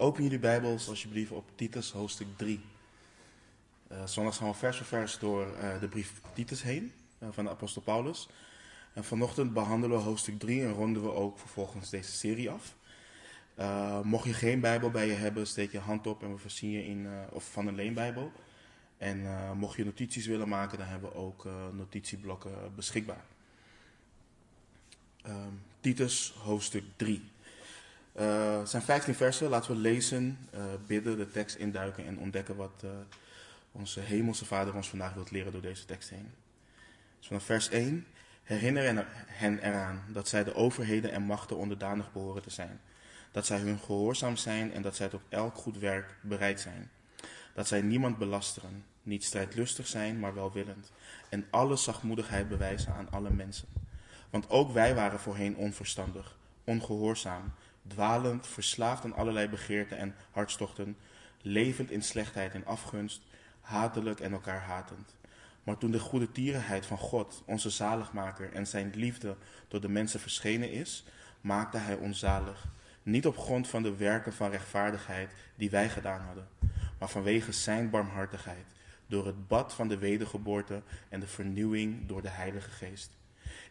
Open jullie Bijbels alsjeblieft op Titus hoofdstuk 3. Uh, zondag gaan we vers voor vers door uh, de brief Titus heen uh, van de apostel Paulus. En vanochtend behandelen we hoofdstuk 3 en ronden we ook vervolgens deze serie af. mocht je geen Bijbel bij je hebben, steek je hand op en we voorzien je in, of van een leenbijbel. En mocht je notities willen maken, dan hebben we ook notitieblokken beschikbaar. Um, Titus hoofdstuk 3. Uh, het zijn 15 versen. Laten we lezen, uh, bidden, de tekst induiken en ontdekken wat uh, onze hemelse Vader ons vandaag wilt leren door deze tekst heen. Dus vanaf vers 1. Herinner hen eraan dat zij de overheden en machten onderdanig behoren te zijn. Dat zij hun gehoorzaam zijn en dat zij tot elk goed werk bereid zijn. Dat zij niemand belasteren, niet strijdlustig zijn, maar welwillend. En alle zachtmoedigheid bewijzen aan alle mensen. Want ook wij waren voorheen onverstandig, ongehoorzaam dwalend, verslaafd aan allerlei begeerten en hartstochten, levend in slechtheid en afgunst, hatelijk en elkaar hatend. Maar toen de goede tierenheid van God, onze zaligmaker en zijn liefde door de mensen verschenen is, maakte hij ons zalig. Niet op grond van de werken van rechtvaardigheid die wij gedaan hadden, maar vanwege zijn barmhartigheid, door het bad van de wedergeboorte en de vernieuwing door de Heilige Geest.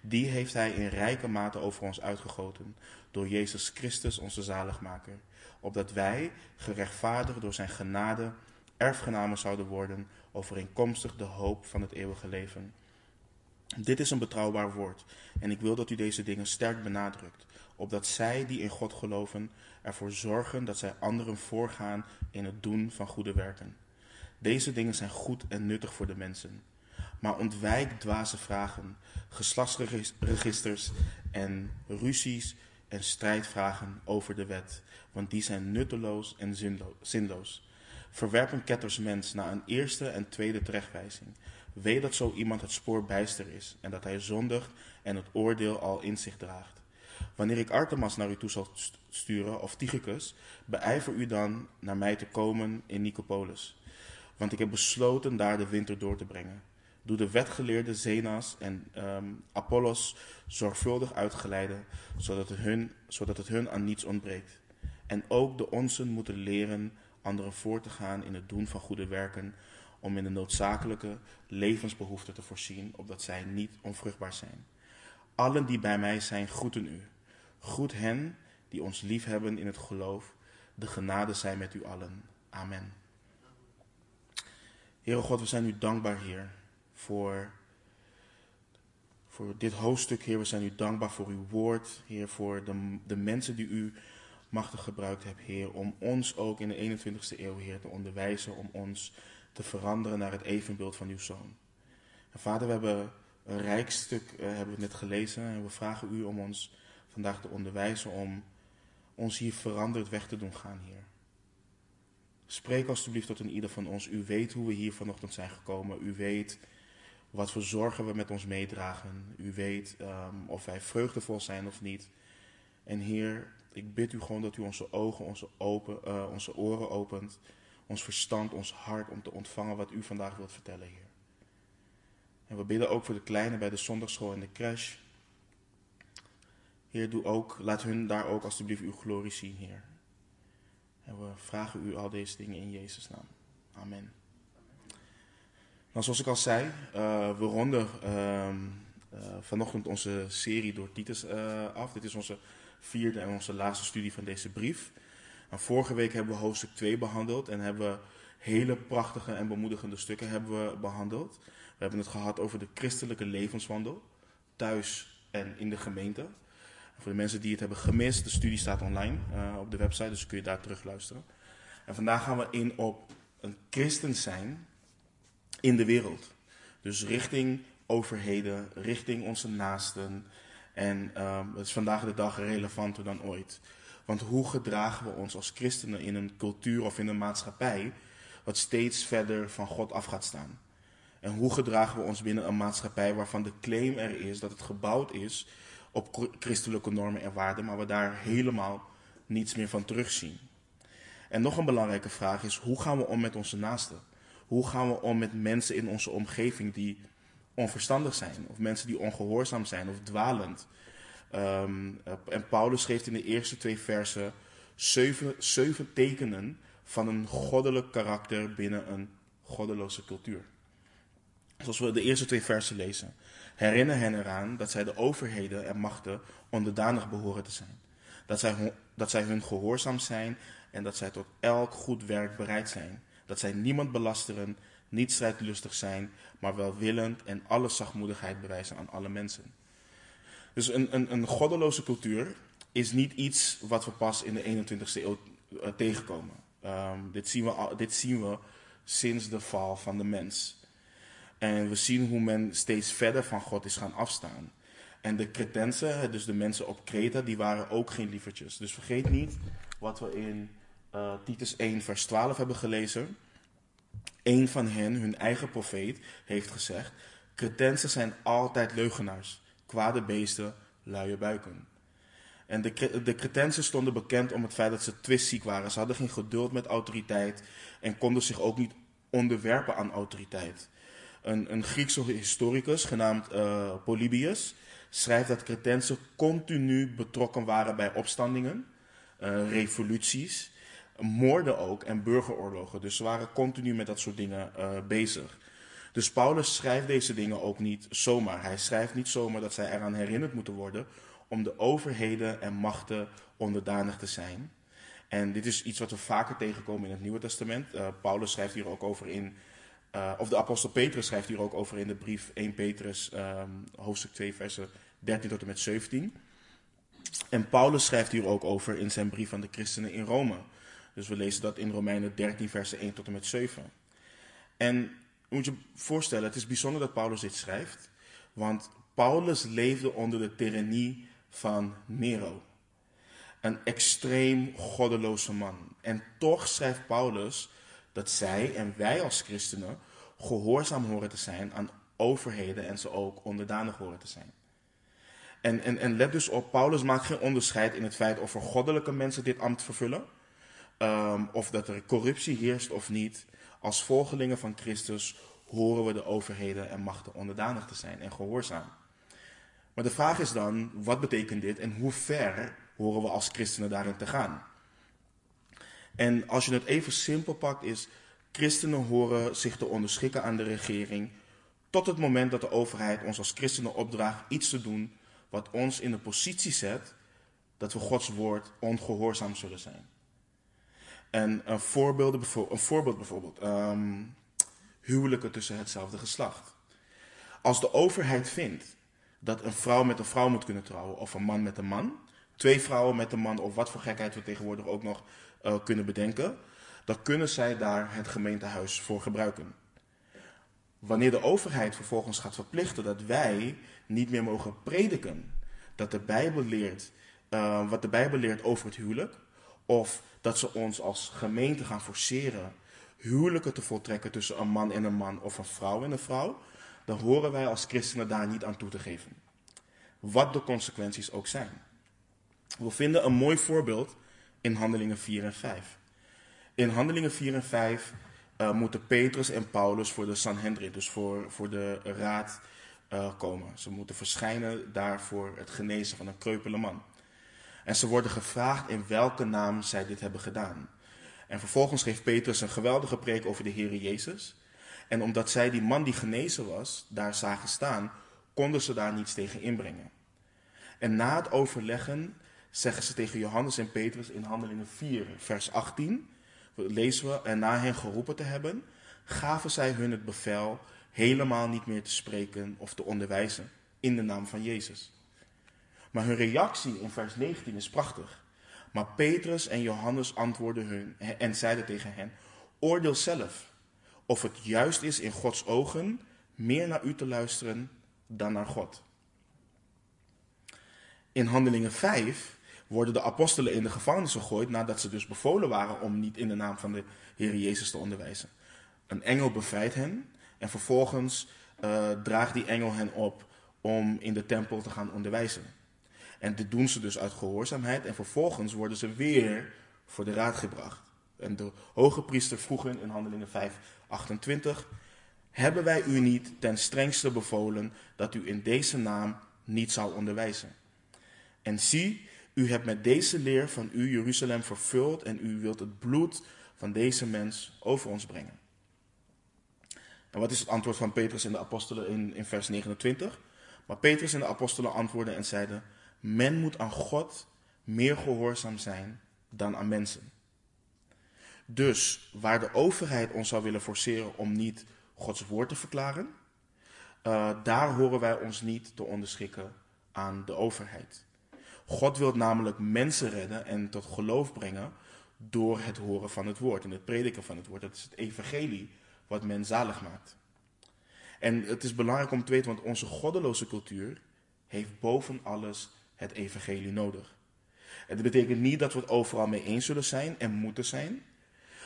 Die heeft hij in rijke mate over ons uitgegoten, door Jezus Christus onze zaligmaker, opdat wij, gerechtvaardigd door zijn genade, erfgenamen zouden worden, overeenkomstig de hoop van het eeuwige leven. Dit is een betrouwbaar woord, en ik wil dat u deze dingen sterk benadrukt, opdat zij die in God geloven ervoor zorgen dat zij anderen voorgaan in het doen van goede werken. Deze dingen zijn goed en nuttig voor de mensen. Maar ontwijk dwaze vragen, geslachtsregisters en ruzies en strijdvragen over de wet, want die zijn nutteloos en zinloos. Verwerp een kettersmens na een eerste en tweede terechtwijzing. Weet dat zo iemand het spoor bijster is en dat hij zondigt en het oordeel al in zich draagt. Wanneer ik Artemas naar u toe zal sturen, of Tychicus, beijver u dan naar mij te komen in Nicopolis. Want ik heb besloten daar de winter door te brengen. Doe de wetgeleerde Zenas en um, Apollos zorgvuldig uitgeleiden, zodat het, hun, zodat het hun aan niets ontbreekt. En ook de onsen moeten leren anderen voor te gaan in het doen van goede werken, om in de noodzakelijke levensbehoeften te voorzien, opdat zij niet onvruchtbaar zijn. Allen die bij mij zijn, groeten u. Groet hen die ons liefhebben in het geloof. De genade zij met u allen. Amen. Heere God, we zijn u dankbaar, Heer, voor voor dit hoofdstuk, Heer. We zijn u dankbaar voor uw woord, Heer, voor de, de mensen die u machtig gebruikt hebt, Heer, om ons ook in de 21ste eeuw, Heer, te onderwijzen, om ons te veranderen naar het evenbeeld van uw Zoon. En Vader, we hebben een rijk stuk, uh, hebben we net gelezen, en we vragen u om ons vandaag te onderwijzen, om ons hier veranderd weg te doen gaan, Heer. Spreek alstublieft tot een ieder van ons. U weet hoe we hier vanochtend zijn gekomen. U weet wat voor zorgen we met ons meedragen. U weet um, of wij vreugdevol zijn of niet. En Heer, ik bid u gewoon dat u onze ogen, onze, open, uh, onze oren opent. Ons verstand, ons hart om te ontvangen wat u vandaag wilt vertellen, Heer. En we bidden ook voor de kleinen bij de zondagschool en de crash. Heer, doe ook, laat hun daar ook alstublieft uw glorie zien, Heer. En we vragen u al deze dingen in Jezus' naam. Amen. Zoals ik al zei, uh, we ronden uh, uh, vanochtend onze serie door Titus eh, af. Dit is onze vierde en onze laatste studie van deze brief. Vorige week hebben we hoofdstuk 2 behandeld en hebben we hele prachtige en bemoedigende stukken hebben we behandeld. We hebben het gehad over de christelijke levenswandel, thuis en in de gemeente. voor de mensen die het hebben gemist, de studie staat online op de website, dus kun je daar terug luisteren. En vandaag gaan we in op een christen zijn in de wereld. Dus richting overheden, richting onze naasten. En um, het is vandaag de dag relevanter dan ooit. Want hoe gedragen we ons als christenen in een cultuur of in een maatschappij wat steeds verder van God af gaat staan? En hoe gedragen we ons binnen een maatschappij waarvan de claim er is dat het gebouwd is op christelijke normen en waarden, maar we daar helemaal niets meer van terugzien? En nog een belangrijke vraag is: hoe gaan we om met onze naasten? Hoe gaan we om met mensen in onze omgeving die onverstandig zijn, of mensen die ongehoorzaam zijn of dwalend? Um, en Paulus geeft in de eerste twee versen zeven, zeven tekenen van een goddelijk karakter binnen een goddeloze cultuur. Zoals we de eerste twee versen lezen. Herinner hen eraan dat zij de overheden en machten onderdanig behoren te zijn. Dat dat zij hun gehoorzaam zijn en dat zij tot elk goed werk bereid zijn. Dat zij niemand belasteren, niet strijdlustig zijn, maar welwillend en alle zachtmoedigheid bewijzen aan alle mensen. Dus een, een, een goddeloze cultuur is niet iets wat we pas in de 21ste eeuw uh, tegenkomen. Um, dit, zien we, dit zien we sinds de val van de mens. En we zien hoe men steeds verder van God is gaan afstaan. En de Cretensen, dus de mensen op Kreta, die waren ook geen lievertjes. Dus vergeet niet wat we in uh, Titus 1, vers 12 hebben gelezen. Een van hen, hun eigen profeet, heeft gezegd: Cretensen zijn altijd leugenaars, kwade beesten, luie buiken. En de, de Cretensen stonden bekend om het feit dat ze twistziek waren. Ze hadden geen geduld met autoriteit en konden zich ook niet onderwerpen aan autoriteit. Een, een Griekse historicus genaamd uh, Polybius schrijft dat Cretensen continu betrokken waren bij opstandingen, uh, revoluties, moorden ook en burgeroorlogen. Dus ze waren continu met dat soort dingen uh, bezig. Dus Paulus schrijft deze dingen ook niet zomaar. Hij schrijft niet zomaar dat zij eraan herinnerd moeten worden om de overheden en machten onderdanig te zijn. En dit is iets wat we vaker tegenkomen in het Nieuwe Testament. Uh, Paulus schrijft hier ook over in, uh, of de apostel Petrus schrijft hier ook over in de brief 1 Petrus, um, hoofdstuk 2, versen 13 tot en met 17. En Paulus schrijft hier ook over in zijn brief aan de christenen in Rome. Dus we lezen dat in Romeinen 13, versen 1 tot en met 7. En moet je voorstellen, het is bijzonder dat Paulus dit schrijft. Want Paulus leefde onder de tirannie van Nero. Een extreem goddeloze man. En toch schrijft Paulus dat zij en wij als christenen gehoorzaam horen te zijn aan overheden en ze ook onderdanig horen te zijn. En, en, en let dus op, Paulus maakt geen onderscheid in het feit of er goddelijke mensen dit ambt vervullen, um, of dat er corruptie heerst of niet. Als volgelingen van Christus horen we de overheden en machten onderdanig te zijn en gehoorzaam. Maar de vraag is dan, wat betekent dit en hoe ver horen we als christenen daarin te gaan? En als je het even simpel pakt, is christenen horen zich te onderschikken aan de regering tot het moment dat de overheid ons als christenen opdraagt iets te doen wat ons in de positie zet dat we Gods woord ongehoorzaam zullen zijn. En een, voorbeeld, een voorbeeld bijvoorbeeld, um, huwelijken tussen hetzelfde geslacht. Als de overheid vindt dat een vrouw met een vrouw moet kunnen trouwen of een man met een man, twee vrouwen met een man of wat voor gekheid we tegenwoordig ook nog uh, kunnen bedenken, dan kunnen zij daar het gemeentehuis voor gebruiken. Wanneer de overheid vervolgens gaat verplichten dat wij niet meer mogen prediken dat de Bijbel leert, uh, wat de Bijbel leert over het huwelijk, of dat ze ons als gemeente gaan forceren huwelijken te voltrekken tussen een man en een man of een vrouw en een vrouw, dan horen wij als christenen daar niet aan toe te geven. Wat de consequenties ook zijn. We vinden een mooi voorbeeld in Handelingen 4 en 5. In Handelingen 4 en 5 uh, moeten Petrus en Paulus voor de Sanhedrin, dus voor, voor de raad, uh, komen. Ze moeten verschijnen daar voor het genezen van een kreupele man. En ze worden gevraagd in welke naam zij dit hebben gedaan. En vervolgens geeft Petrus een geweldige preek over de Heer Jezus. En omdat zij die man die genezen was, daar zagen staan, konden ze daar niets tegen inbrengen. En na het overleggen zeggen ze tegen Johannes en Petrus in Handelingen 4, vers 18, lezen we, en na hen geroepen te hebben, gaven zij hun het bevel helemaal niet meer te spreken of te onderwijzen in de naam van Jezus. Maar hun reactie in vers 19 is prachtig. Maar Petrus en Johannes antwoordden hun en zeiden tegen hen: Oordeel zelf of het juist is in Gods ogen meer naar u te luisteren dan naar God. In Handelingen 5 worden de apostelen in de gevangenis gegooid nadat ze dus bevolen waren om niet in de naam van de Heer Jezus te onderwijzen. Een engel bevrijdt hen en vervolgens uh, draagt die engel hen op om in de tempel te gaan onderwijzen. En dit doen ze dus uit gehoorzaamheid en vervolgens worden ze weer voor de raad gebracht. En de hoge priester vroeg in Handelingen 5, 28, hebben wij u niet ten strengste bevolen dat u in deze naam niet zou onderwijzen? En zie, U hebt met deze leer van u Jeruzalem vervuld en u wilt het bloed van deze mens over ons brengen. En wat is het antwoord van Petrus en de apostelen in, in vers 29? Maar Petrus en de apostelen antwoordden en zeiden: Men moet aan God meer gehoorzaam zijn dan aan mensen. Dus waar de overheid ons zou willen forceren om niet Gods woord te verklaren, uh, daar horen wij ons niet te onderschikken aan de overheid. God wil namelijk mensen redden en tot geloof brengen door het horen van het woord en het prediken van het woord. Dat is het evangelie wat men zalig maakt. En het is belangrijk om te weten, want onze goddeloze cultuur heeft boven alles het evangelie nodig. Het betekent niet dat we het overal mee eens zullen zijn en moeten zijn,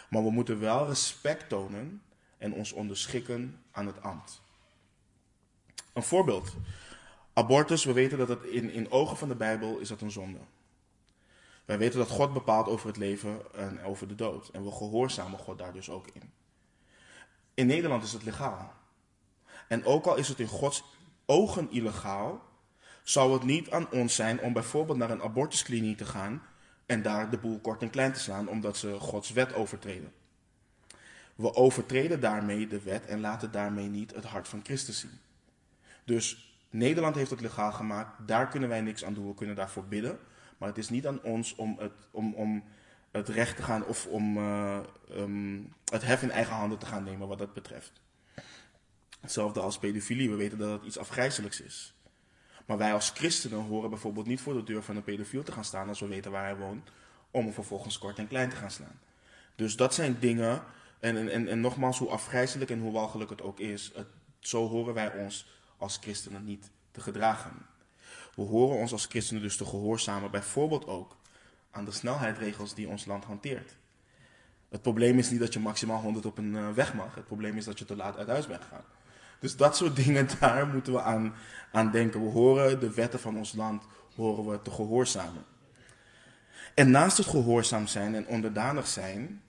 maar we moeten wel respect tonen en ons onderschikken aan het ambt. Een voorbeeld. Abortus, we weten dat het in, in ogen van de Bijbel is dat een zonde. Wij weten dat God bepaalt over het leven en over de dood. En we gehoorzamen God daar dus ook in. In Nederland is het legaal. En ook al is het in Gods ogen illegaal, zou het niet aan ons zijn om bijvoorbeeld naar een abortuskliniek te gaan en daar de boel kort en klein te slaan omdat ze Gods wet overtreden. We overtreden daarmee de wet en laten daarmee niet het hart van Christus zien. Dus Nederland heeft het legaal gemaakt, daar kunnen wij niks aan doen, we kunnen daarvoor bidden. Maar het is niet aan ons om het, om, om het recht te gaan of om uh, um, het hef in eigen handen te gaan nemen wat dat betreft. Hetzelfde als pedofilie, we weten dat het iets afgrijzelijks is. Maar wij als christenen horen bijvoorbeeld niet voor de deur van een pedofiel te gaan staan als we weten waar hij woont, om hem vervolgens kort en klein te gaan slaan. Dus dat zijn dingen, en, en, en nogmaals, hoe afgrijzelijk en hoe walgelijk het ook is, het, zo horen wij ons als christenen niet te gedragen. We horen ons als christenen dus te gehoorzamen, bijvoorbeeld ook aan de snelheidsregels die ons land hanteert. Het probleem is niet dat je maximaal 100 op een eh, weg mag. Het probleem is dat je te laat uit huis bent gegaan. Dus dat soort dingen, daar moeten we aan, aan denken. We horen de wetten van ons land horen we te gehoorzamen. En naast het gehoorzaam zijn en onderdanig zijn,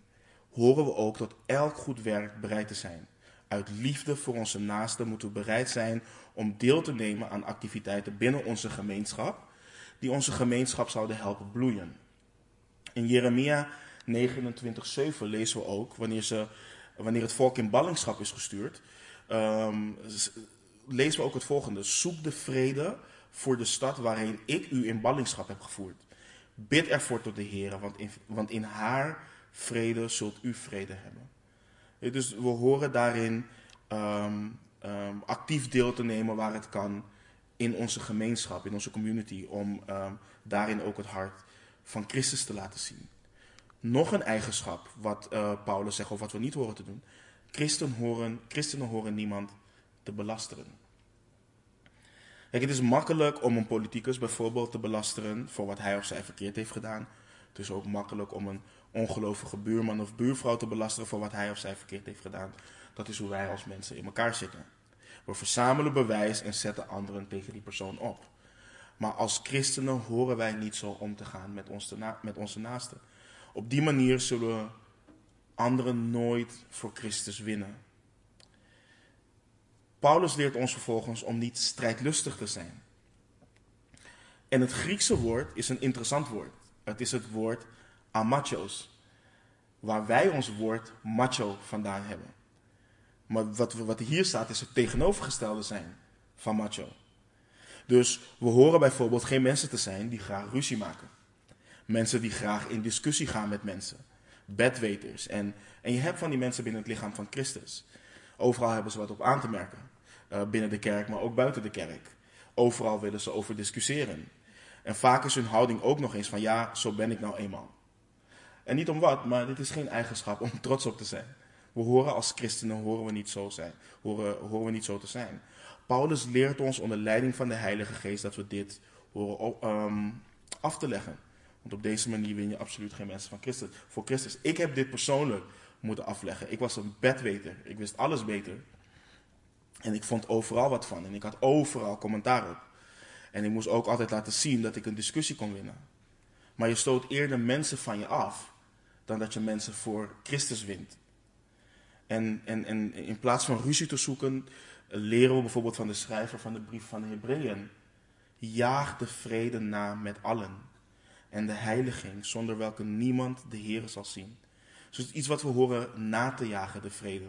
horen we ook tot elk goed werk bereid te zijn. Uit liefde voor onze naasten moeten we bereid zijn om deel te nemen aan activiteiten binnen onze gemeenschap, die onze gemeenschap zouden helpen bloeien. In Jeremia 29:7 lezen we ook, wanneer, ze, wanneer het volk in ballingschap is gestuurd, um, lezen we ook het volgende. Zoek de vrede voor de stad waarin ik u in ballingschap heb gevoerd. Bid ervoor tot de Heer, want in, want in haar vrede zult u vrede hebben. Dus we horen daarin um, um, actief deel te nemen waar het kan in onze gemeenschap, in onze community, om daarin ook het hart van Christus te laten zien. Nog een eigenschap wat uh, Paulus zegt of wat we niet horen te doen. Christen horen, christenen horen niemand te belasteren. Kijk, het is makkelijk om een politicus bijvoorbeeld te belasteren voor wat hij of zij verkeerd heeft gedaan. Het is ook makkelijk om een ongelovige buurman of buurvrouw te belasteren voor wat hij of zij verkeerd heeft gedaan. Dat is hoe wij als mensen in elkaar zitten. We verzamelen bewijs en zetten anderen tegen die persoon op. Maar als christenen horen wij niet zo om te gaan met, ons met onze naasten. Op die manier zullen we anderen nooit voor Christus winnen. Paulus leert ons vervolgens om niet strijdlustig te zijn. En het Griekse woord is een interessant woord. Het is het woord amachos, waar wij ons woord macho vandaan hebben. Maar wat, wat hier staat is het tegenovergestelde zijn van macho. Dus we horen bijvoorbeeld geen mensen te zijn die graag ruzie maken. Mensen die graag in discussie gaan met mensen. Bedweters. En, en je hebt van die mensen binnen het lichaam van Christus. Overal hebben ze wat op aan te merken. Uh, binnen de kerk, maar ook buiten de kerk. Overal willen ze over discussiëren. En vaak is hun houding ook nog eens van ja, zo ben ik nou eenmaal. En niet om wat, maar dit is geen eigenschap om trots op te zijn. We horen als christenen horen we niet zo, zijn, horen, horen we niet zo te zijn. Paulus leert ons onder leiding van de Heilige Geest dat we dit horen um, af te leggen. Want op deze manier win je absoluut geen mensen van Christus, voor Christus. Ik heb dit persoonlijk moeten afleggen. Ik was een bedweter. Ik wist alles beter. En ik vond overal wat van. En ik had overal commentaar op. En ik moest ook altijd laten zien dat ik een discussie kon winnen. Maar je stoot eerder mensen van je af dan dat je mensen voor Christus wint. En, en, en in plaats van ruzie te zoeken, leren we bijvoorbeeld van de schrijver van de brief van de Hebreeën. Jaag de vrede na met allen en de heiliging, zonder welke niemand de Heer zal zien. Dus het is iets wat we horen na te jagen, de vrede.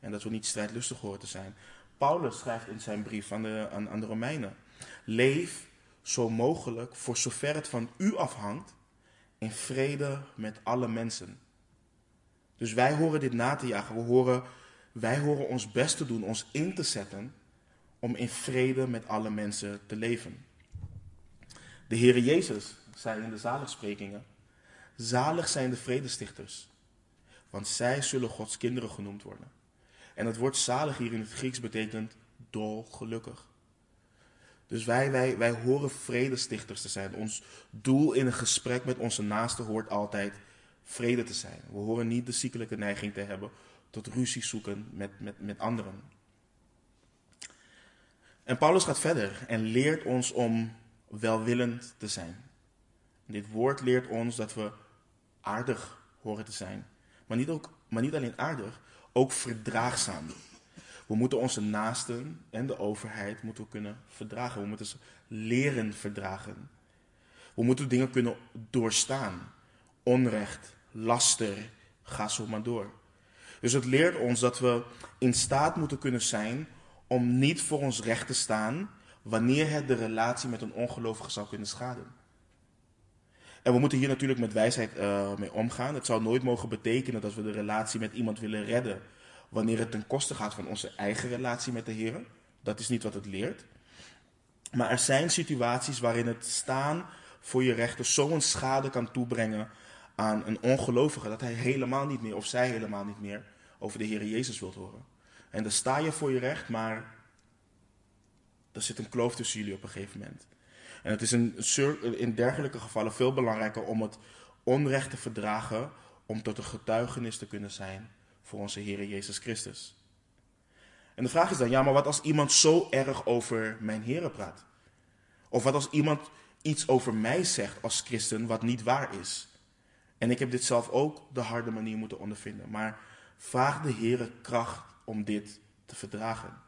En dat we niet strijdlustig horen te zijn. Paulus schrijft in zijn brief aan de, aan, aan de Romeinen. Leef zo mogelijk, voor zover het van u afhangt, in vrede met alle mensen. Dus wij horen dit na te jagen. We horen, wij horen ons best te doen, ons in te zetten om in vrede met alle mensen te leven. De Heere Jezus zei in de zaligsprekingen, zalig zijn de vredestichters, want zij zullen Gods kinderen genoemd worden. En het woord zalig hier in het Grieks betekent dolgelukkig. Dus wij, wij, wij horen vredestichters te zijn. Ons doel in een gesprek met onze naaste hoort altijd vrede te zijn. We horen niet de ziekelijke neiging te hebben tot ruzie zoeken met, met, met anderen. En Paulus gaat verder en leert ons om welwillend te zijn. Dit woord leert ons dat we aardig horen te zijn. Maar niet, ook, maar niet alleen aardig, ook verdraagzaam. We moeten onze naasten en de overheid moeten kunnen verdragen. We moeten ze leren verdragen. We moeten dingen kunnen doorstaan. Onrecht, laster, ga zo maar door. Dus het leert ons dat we in staat moeten kunnen zijn om niet voor ons recht te staan wanneer het de relatie met een ongelovige zou kunnen schaden. En we moeten hier natuurlijk met wijsheid uh, mee omgaan. Het zou nooit mogen betekenen dat we de relatie met iemand willen redden wanneer het ten koste gaat van onze eigen relatie met de Heer. Dat is niet wat het leert. Maar er zijn situaties waarin het staan voor je rechten zo'n schade kan toebrengen aan een ongelovige dat hij helemaal niet meer of zij helemaal niet meer over de Heer Jezus wilt horen. En dan sta je voor je recht, maar er zit een kloof tussen jullie op een gegeven moment. En het is in, in dergelijke gevallen veel belangrijker om het onrecht te verdragen, om tot een getuigenis te kunnen zijn voor onze Heer Jezus Christus. En de vraag is dan, ja, maar wat als iemand zo erg over mijn Heer praat? Of wat als iemand iets over mij zegt als christen wat niet waar is? En ik heb dit zelf ook de harde manier moeten ondervinden. Maar vraag de Heer kracht om dit te verdragen.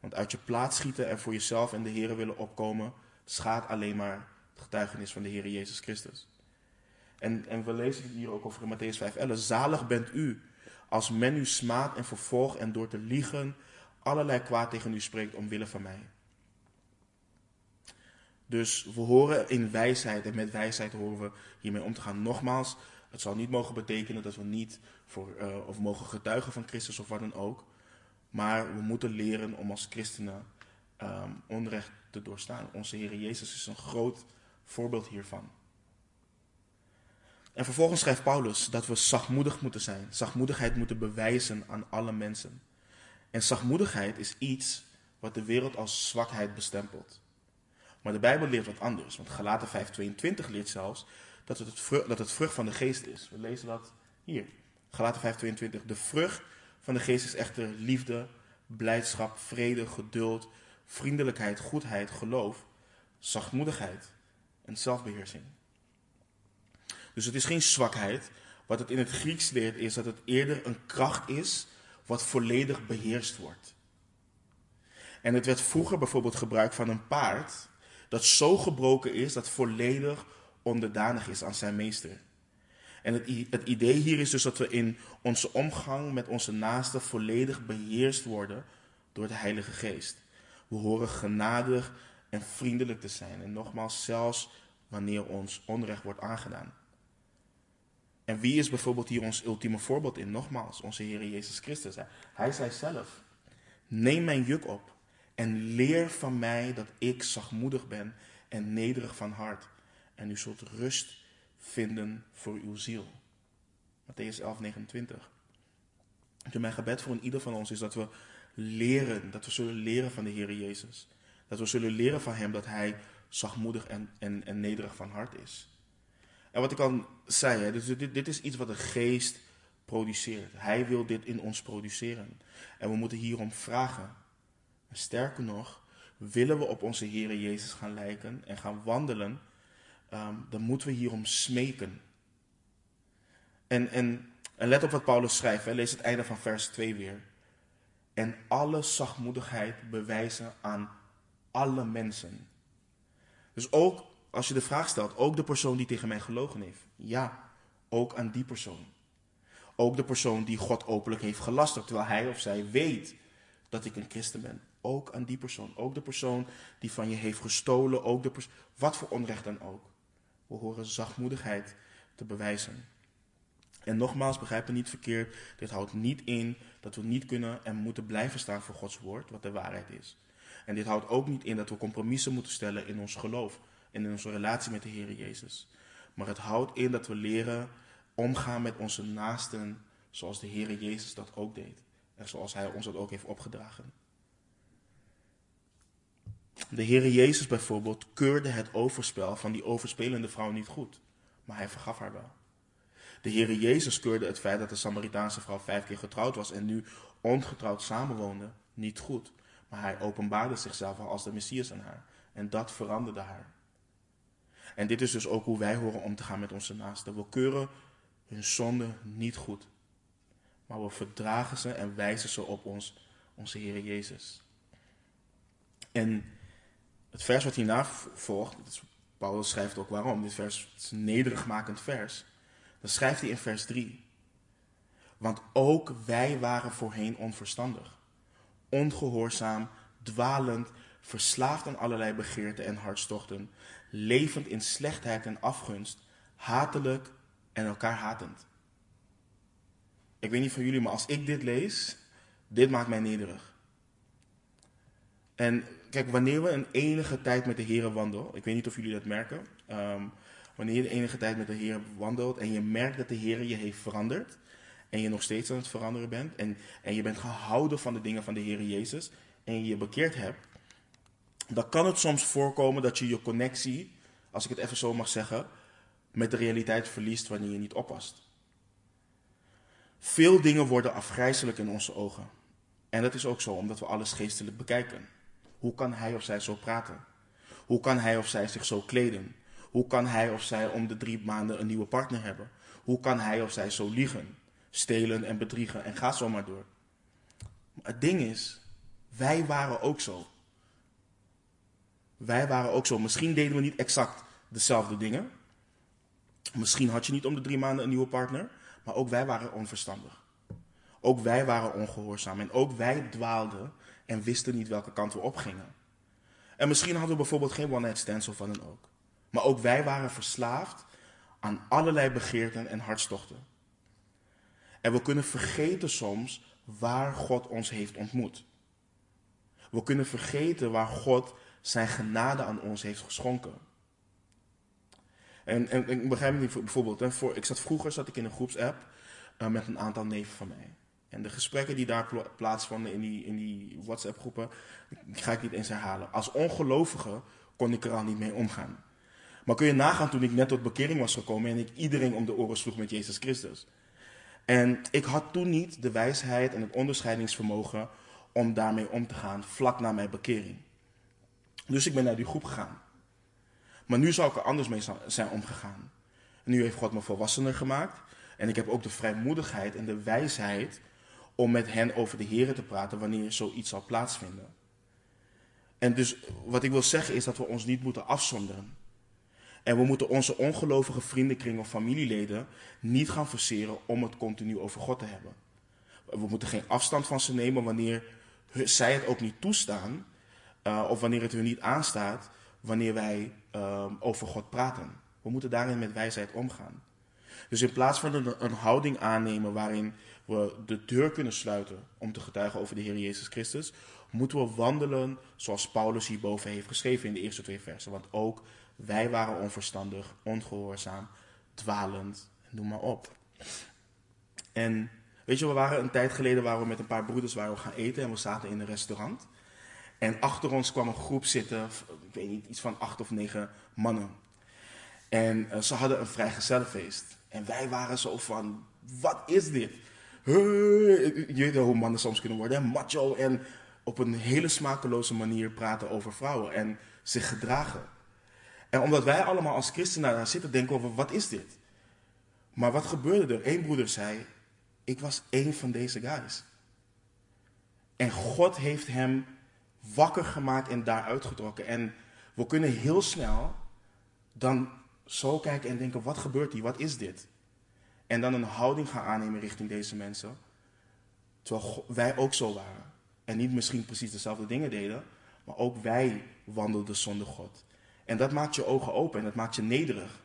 Want uit je plaats schieten en voor jezelf en de Heer willen opkomen, schaadt alleen maar het getuigenis van de Heer Jezus Christus. En, en we lezen hier ook over in Matthäus 5:11. Zalig bent u als men u smaadt en vervolgt en door te liegen allerlei kwaad tegen u spreekt omwille van mij. Dus we horen in wijsheid en met wijsheid horen we hiermee om te gaan. Nogmaals, het zal niet mogen betekenen dat we niet voor, uh, of mogen getuigen van Christus of wat dan ook. Maar we moeten leren om als christenen um, onrecht te doorstaan. Onze Heer Jezus is een groot voorbeeld hiervan. En vervolgens schrijft Paulus dat we zachtmoedig moeten zijn. Zachtmoedigheid moeten bewijzen aan alle mensen. En zachtmoedigheid is iets wat de wereld als zwakheid bestempelt. Maar de Bijbel leert wat anders. Want Galaten 5:22 leert zelfs dat het, vrucht, dat het vrucht van de geest is. We lezen dat hier. Galaten 5:22. De vrucht van de geest is echter liefde, blijdschap, vrede, geduld, vriendelijkheid, goedheid, geloof, zachtmoedigheid en zelfbeheersing. Dus het is geen zwakheid. Wat het in het Grieks leert is dat het eerder een kracht is wat volledig beheerst wordt. En het werd vroeger bijvoorbeeld gebruikt van een paard dat zo gebroken is dat volledig onderdanig is aan zijn meester. En het, het idee hier is dus dat we in onze omgang met onze naasten volledig beheerst worden door de Heilige Geest. We horen genadig en vriendelijk te zijn. En nogmaals, zelfs wanneer ons onrecht wordt aangedaan. En wie is bijvoorbeeld hier ons ultieme voorbeeld in? Nogmaals, onze Heer Jezus Christus. Hij zei zelf, neem mijn juk op en leer van mij dat ik zachtmoedig ben en nederig van hart. En u zult rust vinden voor uw ziel. Matthäus 11, 29. mijn gebed voor een ieder van ons is dat we leren, dat we zullen leren van de Heer Jezus. Dat we zullen leren van Hem dat Hij zachtmoedig en, en, en nederig van hart is. En wat ik al zei, hè, dus dit, dit is iets wat de geest produceert. Hij wil dit in ons produceren. En we moeten hierom vragen. En sterker nog, willen we op onze Heer Jezus gaan lijken en gaan wandelen, um, dan moeten we hierom smeken. En, en, en let op wat Paulus schrijft, hè. lees het einde van vers 2 weer. En alle zachtmoedigheid bewijzen aan alle mensen. Dus ook als je de vraag stelt, ook de persoon die tegen mij gelogen heeft. Ja, ook aan die persoon. Ook de persoon die God openlijk heeft gelasterd, terwijl hij of zij weet dat ik een christen ben. Ook aan die persoon. Ook de persoon die van je heeft gestolen. Ook de wat voor onrecht dan ook. We horen zachtmoedigheid te bewijzen. En nogmaals, begrijp me niet verkeerd. Dit houdt niet in dat we niet kunnen en moeten blijven staan voor Gods woord, wat de waarheid is. En dit houdt ook niet in dat we compromissen moeten stellen in ons geloof en in onze relatie met de Heer Jezus. Maar het houdt in dat we leren omgaan met onze naasten zoals de Heer Jezus dat ook deed. En zoals Hij ons dat ook heeft opgedragen. De Heer Jezus bijvoorbeeld keurde het overspel van die overspelende vrouw niet goed, maar hij vergaf haar wel. De Heer Jezus keurde het feit dat de Samaritaanse vrouw vijf keer getrouwd was en nu ongetrouwd samenwoonde niet goed, maar hij openbaarde zichzelf al als de Messias aan haar en dat veranderde haar. En dit is dus ook hoe wij horen om te gaan met onze naasten. We keuren hun zonde niet goed, maar we verdragen ze en wijzen ze op ons, onze Heer Jezus. En het vers wat hierna volgt, Paulus schrijft ook waarom, dit vers is een nederigmakend vers. Dan schrijft hij in vers 3. Want ook wij waren voorheen onverstandig, ongehoorzaam, dwalend, verslaafd aan allerlei begeerten en hartstochten, levend in slechtheid en afgunst, hatelijk en elkaar hatend. Ik weet niet van jullie, maar als ik dit lees, dit maakt mij nederig. En kijk, wanneer we een enige tijd met de Heer wandelen, ik weet niet of jullie dat merken, ehm, wanneer je de enige tijd met de Heer wandelt en je merkt dat de Heer je heeft veranderd en je nog steeds aan het veranderen bent en, en je bent gehouden van de dingen van de Heer Jezus en je je bekeerd hebt, dan kan het soms voorkomen dat je je connectie, als ik het even zo mag zeggen, met de realiteit verliest wanneer je niet oppast. Veel dingen worden afgrijzelijk in onze ogen. En dat is ook zo omdat we alles geestelijk bekijken. Hoe kan hij of zij zo praten? Hoe kan hij of zij zich zo kleden? Hoe kan hij of zij om de drie maanden een nieuwe partner hebben? Hoe kan hij of zij zo liegen, stelen en bedriegen en ga zo maar door? Maar het ding is, wij waren ook zo. Wij waren ook zo. Misschien deden we niet exact dezelfde dingen. Misschien had je niet om de drie maanden een nieuwe partner. Maar ook wij waren onverstandig. Ook wij waren ongehoorzaam. En ook wij dwaalden en wisten niet welke kant we op gingen. En misschien hadden we bijvoorbeeld geen one-night stands of wat dan ook. Maar ook wij waren verslaafd aan allerlei begeerten en hartstochten. En we kunnen vergeten soms waar God ons heeft ontmoet. We kunnen vergeten waar God zijn genade aan ons heeft geschonken. En, en, ik begrijp me niet, bijvoorbeeld, voor, ik zat, vroeger zat ik in een groepsapp uh, met een aantal neven van mij. En de gesprekken die daar plaatsvonden in die, in die WhatsApp-groepen, ga ik niet eens herhalen. Als ongelovige kon ik er al niet mee omgaan. Maar kun je nagaan toen ik net tot bekering was gekomen en ik iedereen om de oren sloeg met Jezus Christus. En ik had toen niet de wijsheid en het onderscheidingsvermogen om daarmee om te gaan vlak na mijn bekering. Dus ik ben naar die groep gegaan. Maar nu zou ik er anders mee zijn omgegaan. Nu heeft God me volwassener gemaakt. En ik heb ook de vrijmoedigheid en de wijsheid om met hen over de Heer te praten wanneer zoiets zal plaatsvinden. En dus wat ik wil zeggen is dat we ons niet moeten afzonderen. En we moeten onze ongelovige vriendenkring of familieleden niet gaan forceren om het continu over God te hebben. We moeten geen afstand van ze nemen wanneer zij het ook niet toestaan, uh, of wanneer het hun niet aanstaat, wanneer wij uh, over God praten. We moeten daarin met wijsheid omgaan. Dus in plaats van een, een, houding aannemen waarin we de deur kunnen sluiten om te getuigen over de Heer Jezus Christus, moeten we wandelen zoals Paulus hierboven heeft geschreven in de eerste twee versen. Want ook wij waren onverstandig, ongehoorzaam, dwalend, noem maar op. En weet je, we waren een tijd geleden waar we met een paar broeders waren gaan eten en we zaten in een restaurant. En achter ons kwam een groep zitten, ik weet niet, iets van acht of negen mannen. En uh, ze hadden een vrijgezellenfeest. En wij waren zo van, wat is dit? je weet hoe mannen soms kunnen worden, macho en op een hele smakeloze manier praten over vrouwen en zich gedragen. Omdat wij allemaal als christenen daar zitten, denken we, wat is dit? Maar wat gebeurde er? Eén broeder zei, ik was één van deze guys. En God heeft hem wakker gemaakt en daar uitgetrokken. En we kunnen heel snel dan zo kijken en denken: wat gebeurt hier? Wat is dit? En dan een houding gaan aannemen richting deze mensen. Terwijl wij ook zo waren. En niet misschien precies dezelfde dingen deden, maar ook wij wandelden zonder God. En dat maakt je ogen open en dat maakt je nederig.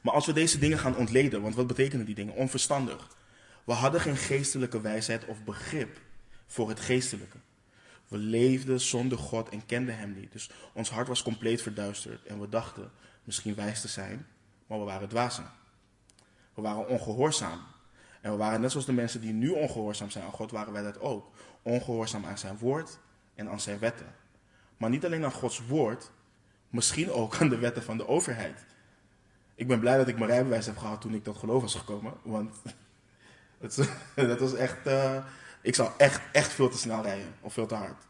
Maar als we deze dingen gaan ontleden, want wat betekenen die dingen? Onverstandig. We hadden geen geestelijke wijsheid of begrip voor het geestelijke. We leefden zonder God en kenden Hem niet. Dus ons hart was compleet verduisterd en we dachten misschien wijs te zijn, maar we waren dwazen. We waren ongehoorzaam. En we waren net zoals de mensen die nu ongehoorzaam zijn aan God, waren wij dat ook. Ongehoorzaam aan zijn woord en aan zijn wetten. Maar niet alleen aan Gods woord, misschien ook aan de wetten van de overheid. Ik ben blij dat ik mijn rijbewijs heb gehad toen ik tot geloof was gekomen. Want dat was echt. Uh, ik zou echt, echt veel te snel rijden. Of veel te hard.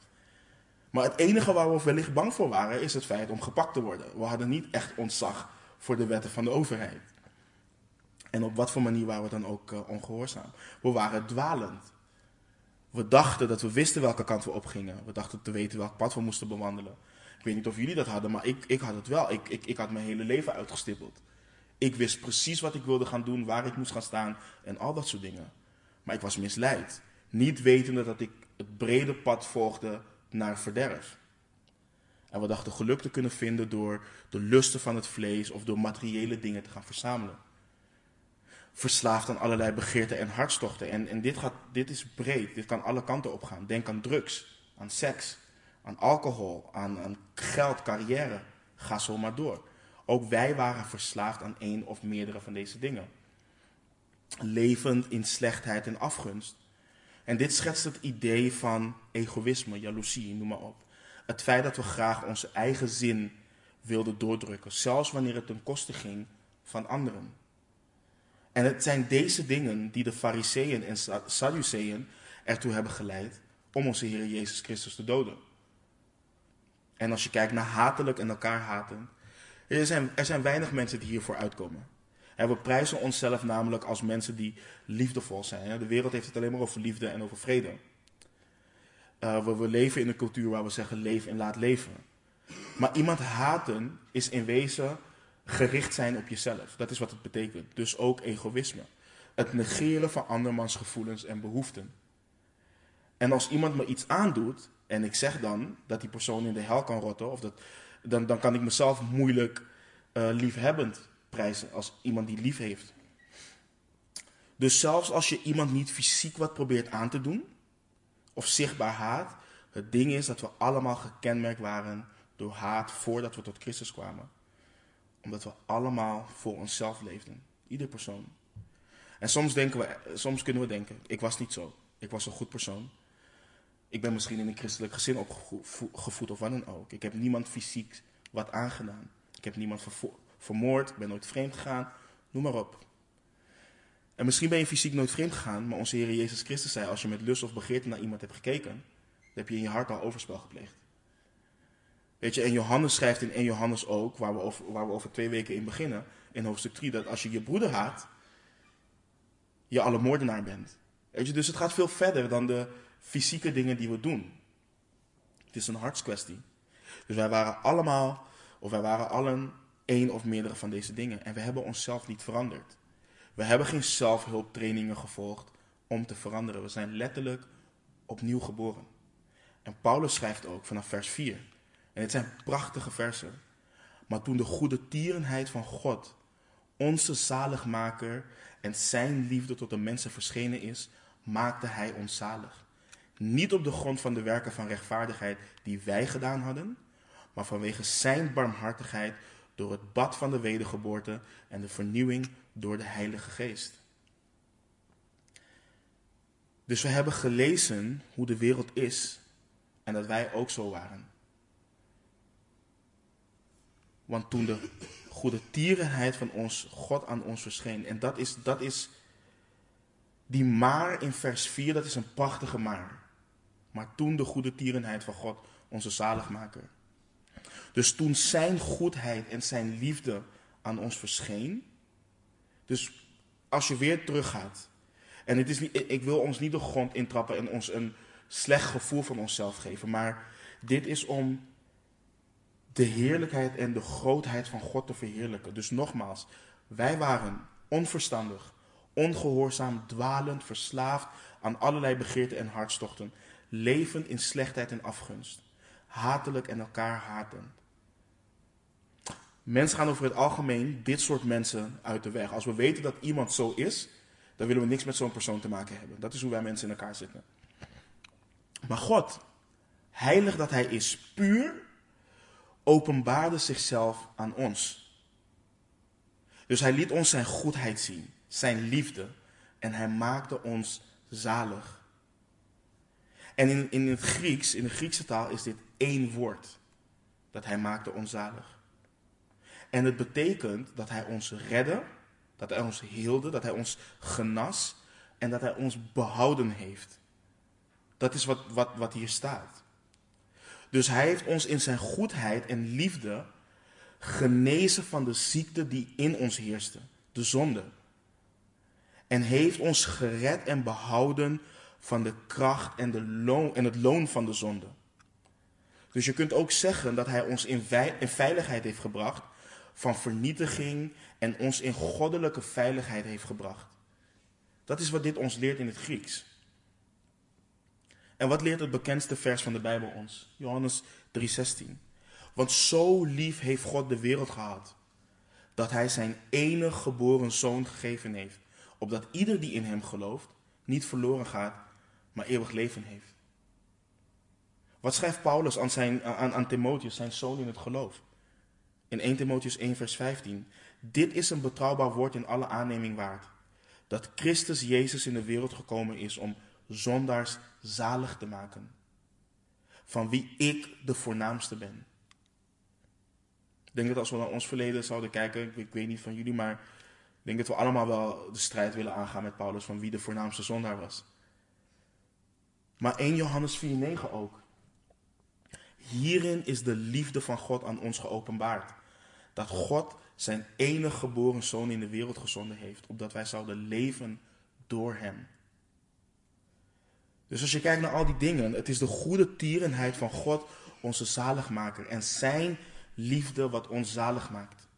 Maar het enige waar we wellicht bang voor waren, is het feit om gepakt te worden. We hadden niet echt ontzag voor de wetten van de overheid. En op wat voor manier waren we dan ook uh, ongehoorzaam? We waren dwalend. We dachten dat we wisten welke kant we op gingen. We dachten te weten welk pad we moesten bewandelen. Ik weet niet of jullie dat hadden, maar ik, ik had het wel. Ik, ik, ik had mijn hele leven uitgestippeld. Ik wist precies wat ik wilde gaan doen, waar ik moest gaan staan en al dat soort dingen. Maar ik was misleid. Niet wetende dat ik het brede pad volgde naar verderf. En we dachten geluk te kunnen vinden door de lusten van het vlees of door materiële dingen te gaan verzamelen. Verslaafd aan allerlei begeerten en hartstochten. En, en dit, gaat, dit is breed, dit kan alle kanten op gaan. Denk aan drugs, aan seks, aan alcohol, aan, aan geld, carrière. Ga zo maar door. Ook wij waren verslaafd aan één of meerdere van deze dingen. Levend in slechtheid en afgunst. En dit schetst het idee van egoïsme, jaloezie, noem maar op. Het feit dat we graag onze eigen zin wilden doordrukken, zelfs wanneer het ten koste ging van anderen. En het zijn deze dingen die de Fariseeën en Sadduceeën ertoe hebben geleid om onze Heer Jezus Christus te doden. En als je kijkt naar hatelijk en elkaar haten, er zijn, er zijn weinig mensen die hiervoor uitkomen. we prijzen onszelf namelijk als mensen die liefdevol zijn. De wereld heeft het alleen maar over liefde en over vrede. Uh, we, we, leven in een cultuur waar we zeggen leef en laat leven. Maar iemand haten is in wezen gericht zijn op jezelf. Dat is wat het betekent. Dus ook egoïsme. Het negeren van andermans gevoelens en behoeften. En als iemand me iets aandoet en ik zeg dan dat die persoon in de hel kan rotten, of dat, dan, dan kan ik mezelf moeilijk uh, liefhebbend prijzen als iemand die lief heeft. Dus zelfs als je iemand niet fysiek wat probeert aan te doen, of zichtbaar haat, het ding is dat we allemaal gekenmerkt waren door haat voordat we tot Christus kwamen. Omdat we allemaal voor onszelf leefden. Ieder persoon. En soms, denken we, soms kunnen we denken, ik was niet zo. Ik was een goed persoon. Ik ben misschien in een christelijk gezin opgevoed of wat dan ook. Ik heb niemand fysiek wat aangedaan. Ik heb niemand vermoord, ik ben nooit vreemd gegaan, noem maar op. En misschien ben je fysiek nooit vreemd gegaan, maar onze Heer Jezus Christus zei: als je met lust of begeerte naar iemand hebt gekeken, dan heb je in je hart al overspel gepleegd. Weet je, en Johannes schrijft in 1 Johannes ook, waar we, over, waar we over twee weken in beginnen, in hoofdstuk 3, dat als je je broeder haat, je alle moordenaar bent. Weet je, dus het gaat veel verder dan de fysieke dingen die we doen. Het is een hartskwestie. Dus wij waren allemaal, of wij waren allen één of meerdere van deze dingen. En we hebben onszelf niet veranderd. We hebben geen zelfhulptrainingen gevolgd om te veranderen. We zijn letterlijk opnieuw geboren. En Paulus schrijft ook vanaf vers 4. En dit zijn prachtige versen. Maar toen de goede tierenheid van God, onze zaligmaker en zijn liefde tot de mensen verschenen is, maakte hij ons zalig. Niet op de grond van de werken van rechtvaardigheid die wij gedaan hadden, maar vanwege zijn barmhartigheid door het bad van de wedergeboorte en de vernieuwing door de Heilige Geest. Dus we hebben gelezen hoe de wereld is en dat wij ook zo waren. Want toen de goede tierenheid van ons, God aan ons verscheen, en dat is, dat is die maar in vers 4, dat is een prachtige maar. Maar toen de goede tierenheid van God, onze zaligmaker. Dus toen zijn goedheid en zijn liefde aan ons verscheen. Dus als je weer teruggaat. En het is niet, ik wil ons niet de grond intrappen en ons een slecht gevoel van onszelf geven. Maar dit is om de heerlijkheid en de grootheid van God te verheerlijken. Dus nogmaals, wij waren onverstandig, ongehoorzaam, dwalend, verslaafd aan allerlei begeerten en hartstochten, levend in slechtheid en afgunst, hatelijk en elkaar haten. Mensen gaan over het algemeen dit soort mensen uit de weg. Als we weten dat iemand zo is, dan willen we niks met zo'n persoon te maken hebben. Dat is hoe wij mensen in elkaar zitten. Maar God, heilig dat Hij is, puur, openbaarde zichzelf aan ons. Dus Hij liet ons zijn goedheid zien, zijn liefde, en Hij maakte ons zalig. En in, in het Grieks, in de Griekse taal, is dit één woord. Dat Hij maakte ons zalig. En het betekent dat Hij ons redde, dat Hij ons hielde, dat Hij ons genas en dat Hij ons behouden heeft. Dat is wat, wat, wat hier staat. Dus Hij heeft ons in Zijn goedheid en liefde genezen van de ziekte die in ons heerste, de zonde. En heeft ons gered en behouden van de kracht en, de loon, en het loon van de zonde. Dus je kunt ook zeggen dat Hij ons in veiligheid heeft gebracht van vernietiging en ons in goddelijke veiligheid heeft gebracht. Dat is wat dit ons leert in het Grieks. En wat leert het bekendste vers van de Bijbel ons? Johannes 3:16. Want zo lief heeft God de wereld gehad, dat Hij zijn enige geboren zoon gegeven heeft, opdat ieder die in Hem gelooft niet verloren gaat, maar eeuwig leven heeft. Wat schrijft Paulus aan, zijn, aan, aan Timotheus, zijn zoon in het geloof? In 1 Timotheus 1, vers 15. Dit is een betrouwbaar woord in alle aanneming waard. Dat Christus Jezus in de wereld gekomen is om zondaars zalig te maken. Van wie ik de voornaamste ben. Ik denk dat als we naar ons verleden zouden kijken, ik, ik weet niet van jullie, maar ik denk dat we allemaal wel de strijd willen aangaan met Paulus van wie de voornaamste zondaar was. Maar 1 Johannes 4,9 ook. Hierin is de liefde van God aan ons geopenbaard dat God zijn enige geboren zoon in de wereld gezonden heeft, opdat wij zouden leven door hem. Dus als je kijkt naar al die dingen, het is de goede tierenheid van God, onze zaligmaker, en zijn liefde wat ons zalig maakt.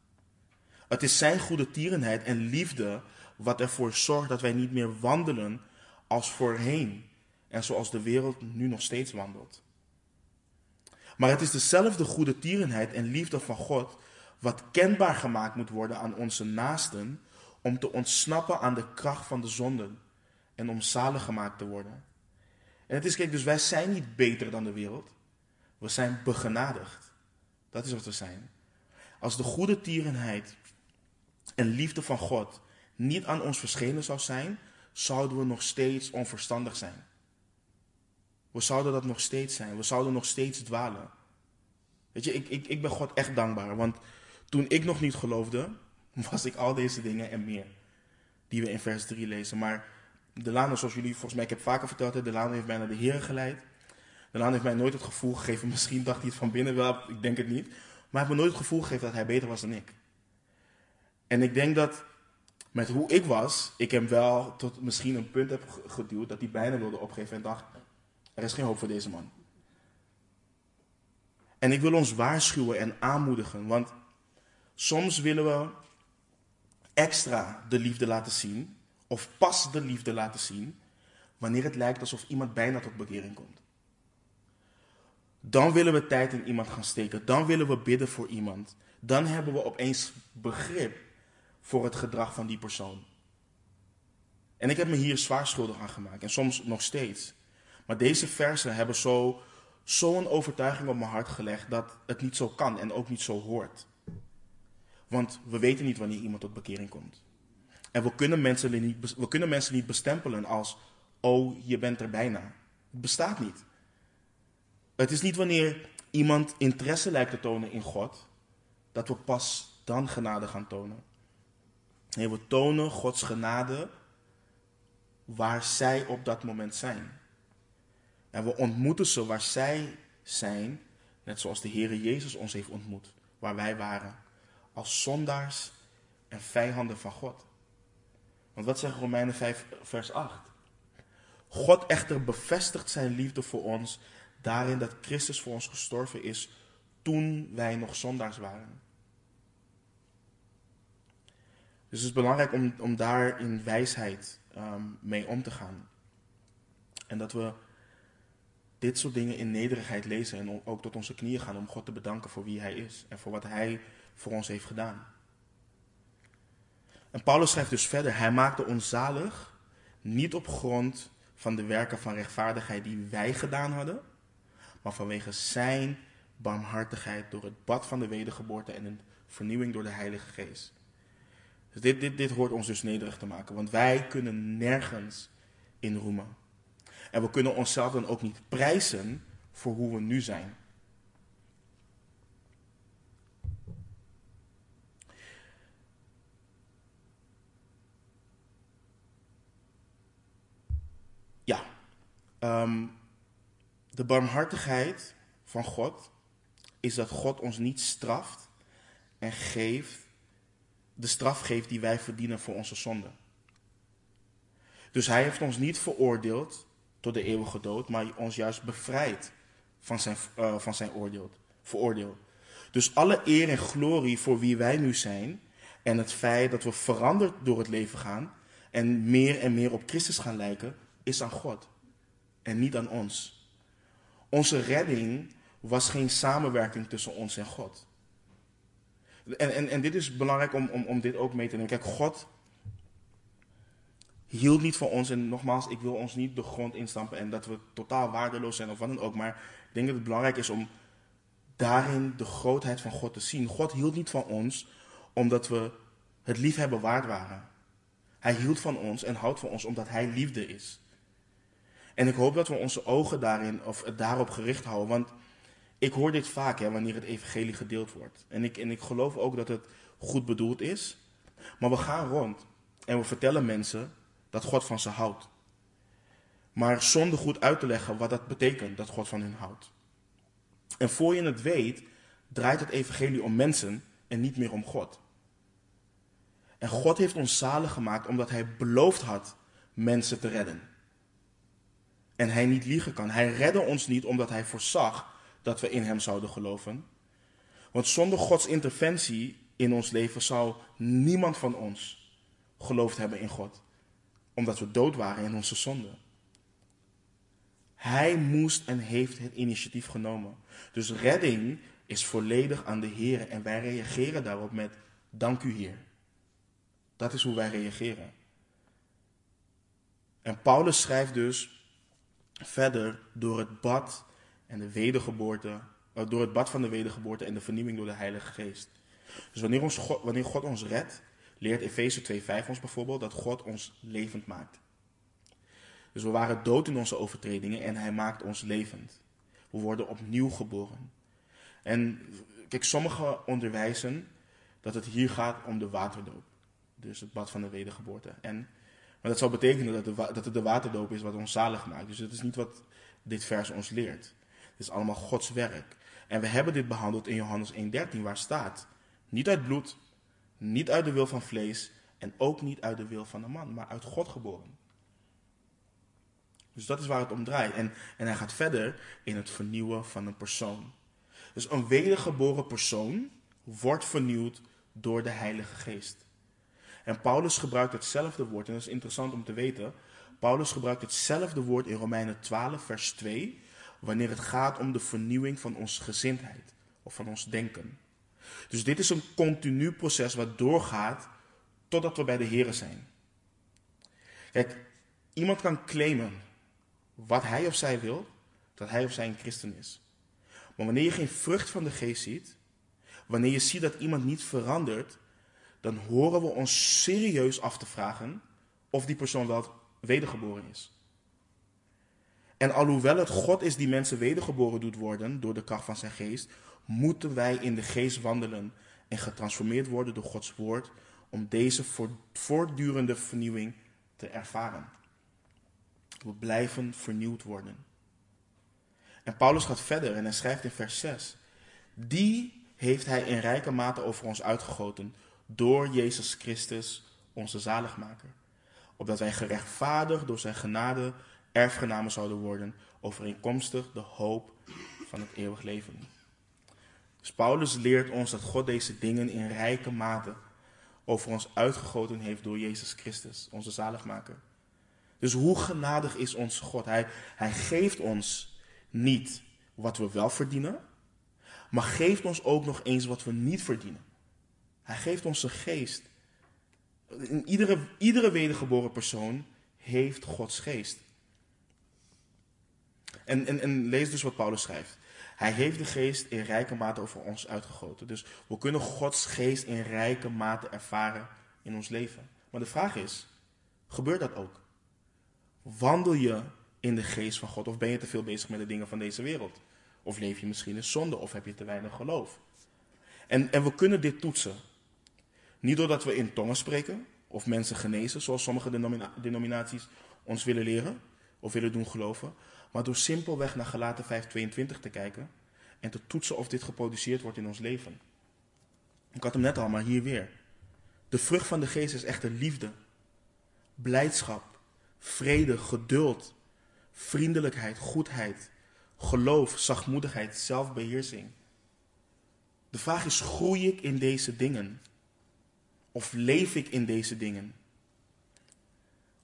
Het is zijn goede tierenheid en liefde wat ervoor zorgt dat wij niet meer wandelen als voorheen en zoals de wereld nu nog steeds wandelt. Maar het is dezelfde goede tierenheid en liefde van God wat kenbaar gemaakt moet worden aan onze naasten, om te ontsnappen aan de kracht van de zonden en om zalig gemaakt te worden. En het is, kijk, dus wij zijn niet beter dan de wereld. We zijn begenadigd. Dat is wat we zijn. Als de goede tierenheid en liefde van God niet aan ons verschenen zou zijn, zouden we nog steeds onverstandig zijn. We zouden dat nog steeds zijn. We zouden nog steeds dwalen. Weet je, ik, ik, ik ben God echt dankbaar. Want toen ik nog niet geloofde, was ik al deze dingen en meer. Die we in vers 3 lezen. Maar Delano, zoals jullie volgens mij, ik heb vaker verteld, Delano heeft mij naar de Heer geleid. Delano heeft mij nooit het gevoel gegeven, misschien dacht hij het van binnen wel, ik denk het niet. Maar hij heeft me nooit het gevoel gegeven dat hij beter was dan ik. En ik denk dat met hoe ik was, ik hem wel tot misschien een punt heb geduwd dat hij bijna wilde opgeven en dacht, er is geen hoop voor deze man. En ik wil ons waarschuwen en aanmoedigen, want Soms willen we extra de liefde laten zien, of pas de liefde laten zien, wanneer het lijkt alsof iemand bijna tot bekering komt. Dan willen we tijd in iemand gaan steken, dan willen we bidden voor iemand. Dan hebben we opeens begrip voor het gedrag van die persoon. En ik heb me hier zwaar schuldig aan gemaakt en soms nog steeds. Maar deze versen hebben zo zo'n overtuiging op mijn hart gelegd dat het niet zo kan en ook niet zo hoort. Want we weten niet wanneer iemand tot bekering komt. En we kunnen mensen niet, we kunnen mensen niet bestempelen als, oh, je bent er bijna. Het bestaat niet. Het is niet wanneer iemand interesse lijkt te tonen in God, dat we pas dan genade gaan tonen. Nee, we tonen Gods genade waar zij op dat moment zijn. En we ontmoeten ze waar zij zijn, net zoals de Heere Jezus ons heeft ontmoet, waar wij waren als zondaars en vijanden van God. Want wat zegt Romeinen 5, vers 8? God echter bevestigt zijn liefde voor ons daarin dat Christus voor ons gestorven is toen wij nog zondaars waren. Dus het is belangrijk om, om daar in wijsheid ehm, mee om te gaan. En dat we dit soort dingen in nederigheid lezen en ook tot onze knieën gaan om God te bedanken voor wie Hij is en voor wat Hij voor ons heeft gedaan. En Paulus schrijft dus verder, Hij maakte ons zalig niet op grond van de werken van rechtvaardigheid die wij gedaan hadden, maar vanwege Zijn barmhartigheid door het bad van de wedergeboorte en een vernieuwing door de Heilige Geest. Dus dit, dit, dit hoort ons dus nederig te maken, want wij kunnen nergens in roemen. En we kunnen onszelf dan ook niet prijzen voor hoe we nu zijn. Ja, ehm, de barmhartigheid van God is dat God ons niet straft en geeft, de straf geeft die wij verdienen voor onze zonde. Dus hij heeft ons niet veroordeeld tot de eeuwige dood, maar ons juist bevrijd van zijn, uh, van zijn oordeel, veroordeel. Dus alle eer en glorie voor wie wij nu zijn en het feit dat we veranderd door het leven gaan en meer en meer op Christus gaan lijken, is aan God en niet aan ons. Onze redding was geen samenwerking tussen ons en God. En, en, en dit is belangrijk om, om, om dit ook mee te nemen. Kijk, God hield niet van ons. En nogmaals, ik wil ons niet de grond instampen en dat we totaal waardeloos zijn of wat dan ook. Maar ik denk dat het belangrijk is om daarin de grootheid van God te zien. God hield niet van ons omdat we het liefhebben waard waren. Hij hield van ons en houdt van ons omdat hij liefde is. En ik hoop dat we onze ogen daarin of daarop gericht houden. Want ik hoor dit vaak hè, wanneer het evangelie gedeeld wordt. En ik, en ik geloof ook dat het goed bedoeld is. Maar we gaan rond en we vertellen mensen dat God van ze houdt. Maar zonder goed uit te leggen wat dat betekent dat God van hen houdt. En voor je het weet, draait het evangelie om mensen en niet meer om God. En God heeft ons zalig gemaakt omdat hij beloofd had mensen te redden. En hij niet liegen kan. Hij redde ons niet omdat hij voorzag dat we in hem zouden geloven. Want zonder Gods interventie in ons leven zou niemand van ons geloofd hebben in God omdat we dood waren in onze zonde. Hij moest en heeft het initiatief genomen. Dus redding is volledig aan de Heer en wij reageren daarop met dank u Heer. Dat is hoe wij reageren. En Paulus schrijft dus verder door het bad en de wedergeboorte, eh, door het bad van de wedergeboorte en de vernieuwing door de Heilige Geest. Dus wanneer, ons God, wanneer God ons redt, leert Efeze 2:5 ons bijvoorbeeld dat God ons levend maakt. Dus we waren dood in onze overtredingen en hij maakt ons levend. We worden opnieuw geboren. En kijk, sommigen onderwijzen dat het hier gaat om de waterdoop. Dus het bad van de wedergeboorte. En, maar dat zou betekenen dat, de, dat het de waterdoop is wat ons zalig maakt. Dus dat is niet wat dit vers ons leert. Het is allemaal Gods werk. En we hebben dit behandeld in Johannes 1:13 waar staat: niet uit bloed, niet uit de wil van vlees en ook niet uit de wil van de man, maar uit God geboren. Dus dat is waar het om draait. En, en hij gaat verder in het vernieuwen van een persoon. Dus een wedergeboren persoon wordt vernieuwd door de Heilige Geest. En Paulus gebruikt hetzelfde woord, en dat is interessant om te weten. Paulus gebruikt hetzelfde woord in Romeinen 12, vers 2, wanneer het gaat om de vernieuwing van onze gezindheid of van ons denken. Dus dit is een continu proces wat doorgaat totdat we bij de Here zijn. Kijk, iemand kan claimen wat hij of zij wil, dat hij of zij een christen is. Maar wanneer je geen vrucht van de geest ziet, wanneer je ziet dat iemand niet verandert, dan horen we ons serieus af te vragen of die persoon wel wedergeboren is. En alhoewel het God is die mensen wedergeboren doet worden door de kracht van zijn geest, moeten wij in de geest wandelen en getransformeerd worden door Gods woord om deze voortdurende vernieuwing te ervaren. We blijven vernieuwd worden. En Paulus gaat verder en hij schrijft in vers 6: Die heeft hij in rijke mate over ons uitgegoten door Jezus Christus, onze zaligmaker. Opdat wij gerechtvaardigd door zijn genade erfgenamen zouden worden, overeenkomstig de hoop van het eeuwig leven. Dus Paulus leert ons dat God deze dingen in rijke mate over ons uitgegoten heeft door Jezus Christus, onze zaligmaker. Dus hoe genadig is onze God? Hij, hij geeft ons niet wat we wel verdienen, maar geeft ons ook nog eens wat we niet verdienen. Hij geeft ons geest. Iedere, iedere wedergeboren persoon heeft Gods geest. En, en, en lees dus wat Paulus schrijft. Hij heeft de geest in rijke mate over ons uitgegoten. Dus we kunnen Gods geest in rijke mate ervaren in ons leven. Maar de vraag is, gebeurt dat ook? Wandel je in de geest van God of ben je te veel bezig met de dingen van deze wereld? Of leef je misschien in zonde of heb je te weinig geloof? En, en we kunnen dit toetsen. Niet doordat we in tongen spreken of mensen genezen, zoals sommige denominaties ons willen leren of willen doen geloven. Maar door simpelweg naar Galaten 5:22 te kijken en te toetsen of dit geproduceerd wordt in ons leven. Ik had hem net al, maar hier weer. De vrucht van de geest is echter liefde, blijdschap, vrede, geduld, vriendelijkheid, goedheid, geloof, zachtmoedigheid, zelfbeheersing. De vraag is, groei ik in deze dingen? Of leef ik in deze dingen?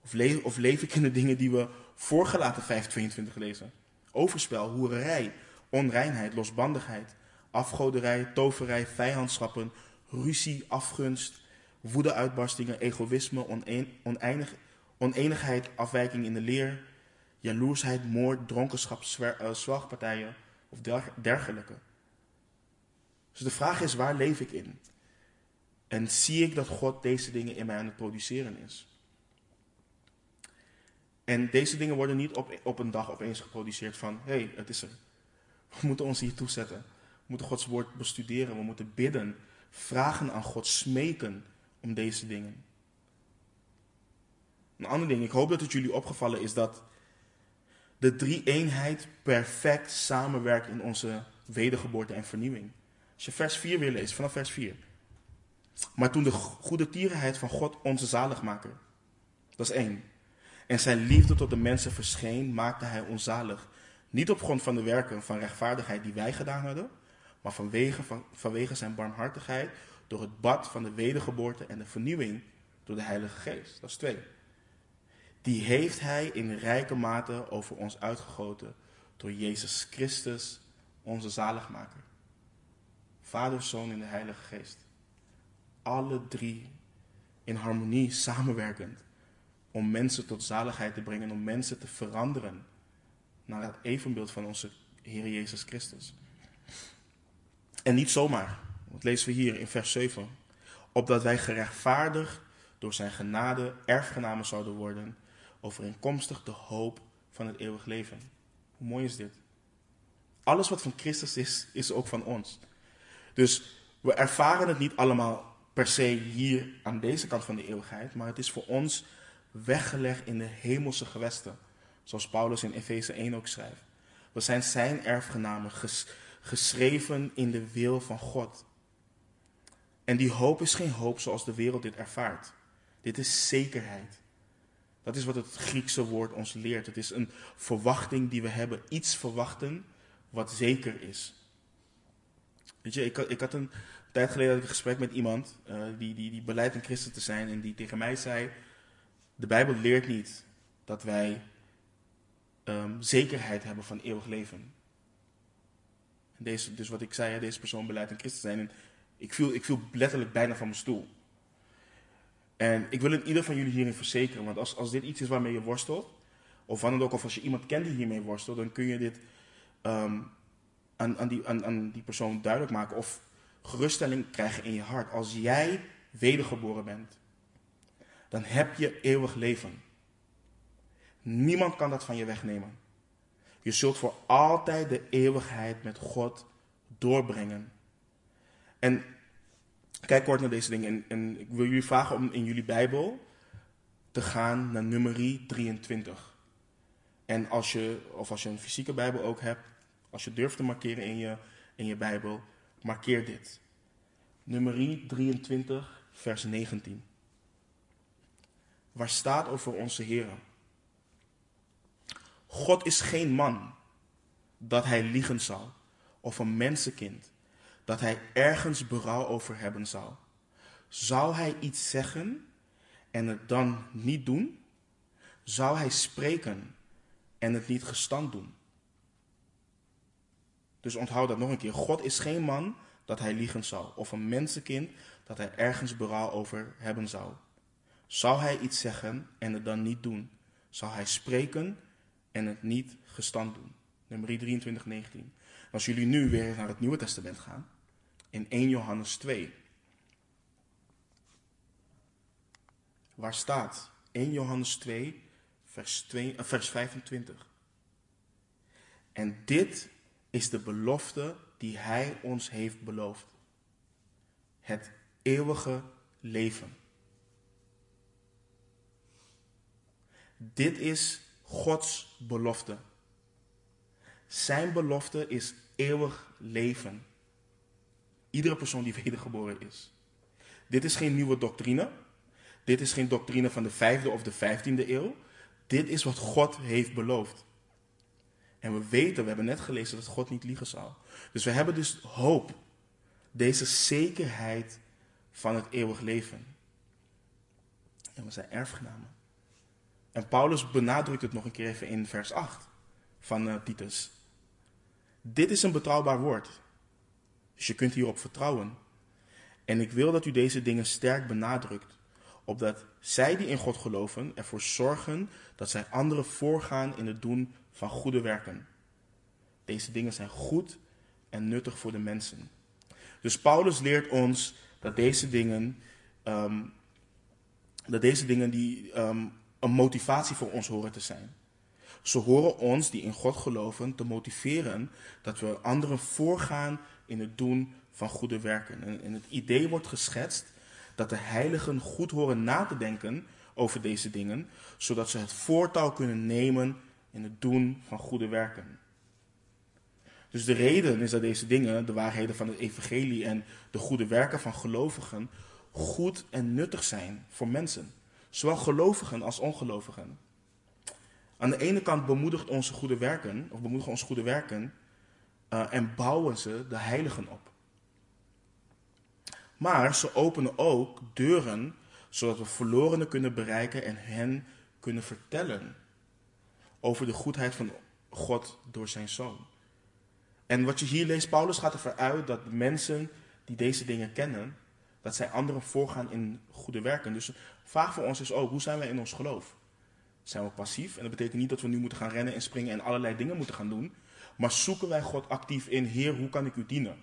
Of of leef ik in de dingen die we voorgelaten 522 lezen? Overspel, hoererij, onreinheid, losbandigheid, afgoderij, toverij, vijandschappen, ruzie, afgunst, woedeuitbarstingen, egoïsme, oneinig, oneenigheid, afwijking in de leer, jaloersheid, moord, dronkenschap, uh, zwagpartijen of dergelijke. Dus de vraag is, waar leef ik in? En zie ik dat God deze dingen in mij aan het produceren is? En deze dingen worden niet op, op een dag opeens geproduceerd van, hé, hey, het is er. We moeten ons hier toezetten. We moeten Gods woord bestuderen. We moeten bidden, vragen aan God, smeken om deze dingen. Een ander ding, ik hoop dat het jullie opgevallen is dat de drie eenheid perfect samenwerkt in onze wedergeboorte en vernieuwing. Als je vers 4 weer leest, vanaf vers 4. Maar toen de goede tierenheid van God, onze zaligmaker, dat is één. En zijn liefde tot de mensen verscheen, maakte hij ons zalig. Niet op grond van de werken van rechtvaardigheid die wij gedaan hadden, maar vanwege, van, vanwege zijn barmhartigheid door het bad van de wedergeboorte en de vernieuwing door de Heilige Geest. Dat is twee. Die heeft hij in rijke mate over ons uitgegoten door Jezus Christus, onze zaligmaker. Vader, Zoon en de Heilige Geest. Alle drie in harmonie samenwerkend om mensen tot zaligheid te brengen, om mensen te veranderen naar het evenbeeld van onze Heer Jezus Christus. En niet zomaar, wat lezen we hier in vers 7, opdat wij gerechtvaardigd door zijn genade erfgenamen zouden worden, overeenkomstig de hoop van het eeuwig leven. Hoe mooi is dit? Alles wat van Christus is, is ook van ons. Dus we ervaren het niet allemaal per se hier aan deze kant van de eeuwigheid, maar het is voor ons weggelegd in de hemelse gewesten. Zoals Paulus in Efeze 1 ook schrijft. We zijn zijn erfgenamen, geschreven in de wil van God. En die hoop is geen hoop zoals de wereld dit ervaart. Dit is zekerheid. Dat is wat het Griekse woord ons leert. Het is een verwachting die we hebben. Iets verwachten wat zeker is. Weet je, ik, ik had een tijd geleden een gesprek met iemand uh, die, die, die beleidt een christen te zijn. En die tegen mij zei, de Bijbel leert niet dat wij um, zekerheid hebben van eeuwig leven. Deze, dus wat ik zei, deze persoon beleidt een christen zijn. En ik viel, ik viel letterlijk bijna van mijn stoel. En ik wil in ieder van jullie hierin verzekeren, want als, als dit iets is waarmee je worstelt, of ook, of als je iemand kent die hiermee worstelt, dan kun je dit um, aan, aan, die, aan, aan die persoon duidelijk maken of geruststelling krijgen in je hart. Als jij wedergeboren bent, dan heb je eeuwig leven. Niemand kan dat van je wegnemen. Je zult voor altijd de eeuwigheid met God doorbrengen. En kijk kort naar deze dingen. En, ik wil jullie vragen om in jullie Bijbel te gaan naar nummerie 23. En als je, of als je een fysieke Bijbel ook hebt, als je durft te markeren in je, in je Bijbel, markeer dit. Nummerie 23, vers 19 waar staat over onze Heer. God is geen man dat hij liegen zal, of een mensenkind dat hij ergens berouw over hebben zou. Zou hij iets zeggen en het dan niet doen? Zou hij spreken en het niet gestand doen? Dus onthoud dat nog een keer. God is geen man dat hij liegen zou, of een mensenkind dat hij ergens berouw over hebben zou. Zou hij iets zeggen en het dan niet doen? Zou hij spreken en het niet gestand doen? Nummer 23, 19. Als jullie nu weer naar het Nieuwe Testament gaan, in 1 Johannes 2. Waar staat 1 Johannes 2, vers, 2, vers 25. En dit is de belofte die Hij ons heeft beloofd. Het eeuwige leven. Dit is Gods belofte. Zijn belofte is eeuwig leven. Iedere persoon die wedergeboren is. Dit is geen nieuwe doctrine. Dit is geen doctrine van de vijfde of de vijftiende eeuw. Dit is wat God heeft beloofd. En we weten, we hebben net gelezen dat God niet liegen zal. Dus we hebben dus hoop. Deze zekerheid van het eeuwig leven. En we zijn erfgenamen. En Paulus benadrukt het nog een keer even in vers 8 van uh, Titus. Dit is een betrouwbaar woord. Dus je kunt hierop vertrouwen. En ik wil dat u deze dingen sterk benadrukt, opdat zij die in God geloven ervoor zorgen dat zij anderen voorgaan in het doen van goede werken. Deze dingen zijn goed en nuttig voor de mensen. Dus Paulus leert ons dat deze dingen, ehm, dat deze dingen die, um, een motivatie voor ons horen te zijn. Ze horen ons, die in God geloven, te motiveren dat we anderen voorgaan in het doen van goede werken. En het idee wordt geschetst dat de heiligen goed horen na te denken over deze dingen, zodat ze het voortouw kunnen nemen in het doen van goede werken. Dus de reden is dat deze dingen, de waarheden van het evangelie en de goede werken van gelovigen, goed en nuttig zijn voor mensen. Zowel gelovigen als ongelovigen. Aan de ene kant bemoedigt onze goede werken, of bemoedigen onze goede werken, uh, en bouwen ze de heiligen op. Maar ze openen ook deuren zodat we verlorenen kunnen bereiken en hen kunnen vertellen over de goedheid van God door zijn zoon. En wat je hier leest, Paulus gaat ervoor uit dat mensen die deze dingen kennen, dat zij anderen voorgaan in goede werken. Dus vraag voor ons is ook, hoe zijn wij in ons geloof? Zijn we passief? En dat betekent niet dat we nu moeten gaan rennen en springen en allerlei dingen moeten gaan doen. Maar zoeken wij God actief in, Heer, hoe kan ik u dienen?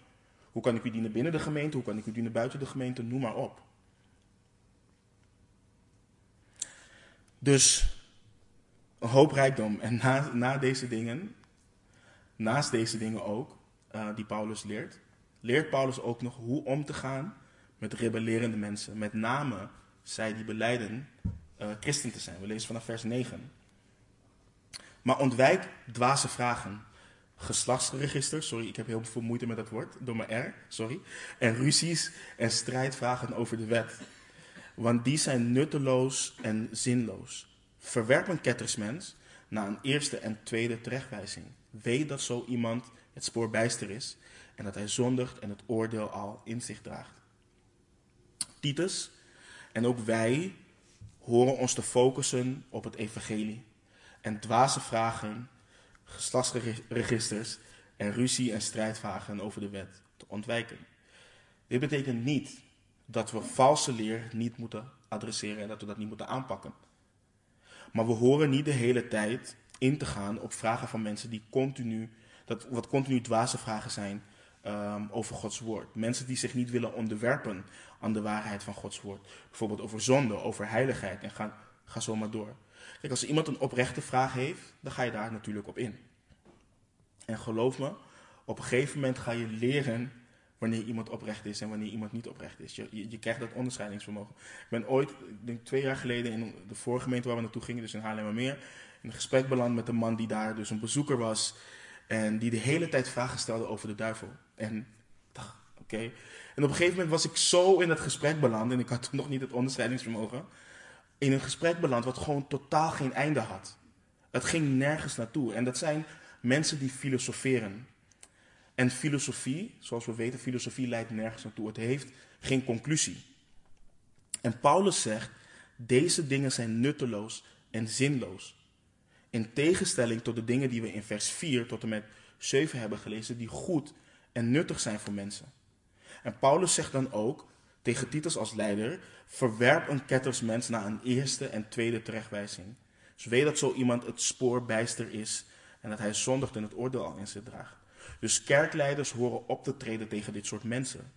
Hoe kan ik u dienen binnen de gemeente? Hoe kan ik u dienen buiten de gemeente? Noem maar op. Dus een hoop rijkdom. En na, na deze dingen, naast deze dingen ook, uh, die Paulus leert, leert Paulus ook nog hoe om te gaan met rebellerende mensen. Met name zij die beleiden uh, christen te zijn. We lezen vanaf vers 9. Maar ontwijk dwaze vragen. Geslachtsregister, sorry, ik heb heel veel moeite met dat woord, door mijn R, sorry. En ruzies en strijdvragen over de wet. Want die zijn nutteloos en zinloos. Verwerp een kettersmens na een eerste en tweede terechtwijzing. Weet dat zo iemand het spoor bijster is en dat hij zondigt en het oordeel al in zich draagt. Titus en ook wij horen ons te focussen op het evangelie en dwaze vragen, geslachtsregisters en ruzie en strijdvragen over de wet te ontwijken. Dit betekent niet dat we valse leer niet moeten adresseren en dat we dat niet moeten aanpakken. Maar we horen niet de hele tijd in te gaan op vragen van mensen die continu, dat wat continu dwaze vragen zijn um, over Gods woord. Mensen die zich niet willen onderwerpen aan de waarheid van Gods woord. Bijvoorbeeld over zonde, over heiligheid en ga, ga zo maar door. Kijk, als iemand een oprechte vraag heeft, dan ga je daar natuurlijk op in. En geloof me, op een gegeven moment ga je leren wanneer iemand oprecht is en wanneer iemand niet oprecht is. Je, je, krijgt dat onderscheidingsvermogen. Ik ben ooit, ik denk twee jaar geleden, in de vorige gemeente waar we naartoe gingen, dus in Haarlemmermeer, in een gesprek beland met een man die daar dus een bezoeker was. En die de hele tijd vragen stelde over de duivel. En dacht, oké. En op een gegeven moment was ik zo in het gesprek beland, en ik had nog niet het onderscheidingsvermogen, in een gesprek beland wat gewoon totaal geen einde had. Het ging nergens naartoe. En dat zijn mensen die filosoferen. En filosofie, zoals we weten, filosofie leidt nergens naartoe. Het heeft geen conclusie. En Paulus zegt, deze dingen zijn nutteloos en zinloos. In tegenstelling tot de dingen die we in vers 4 tot en met 7 hebben gelezen, die goed en nuttig zijn voor mensen. En Paulus zegt dan ook tegen Titus als leider, verwerp een kettersmens na een eerste en tweede terechtwijzing. Dus weet dat zo iemand het spoor bijster is en dat hij zondigt en het oordeel al in zich draagt. Dus kerkleiders horen op te treden tegen dit soort mensen.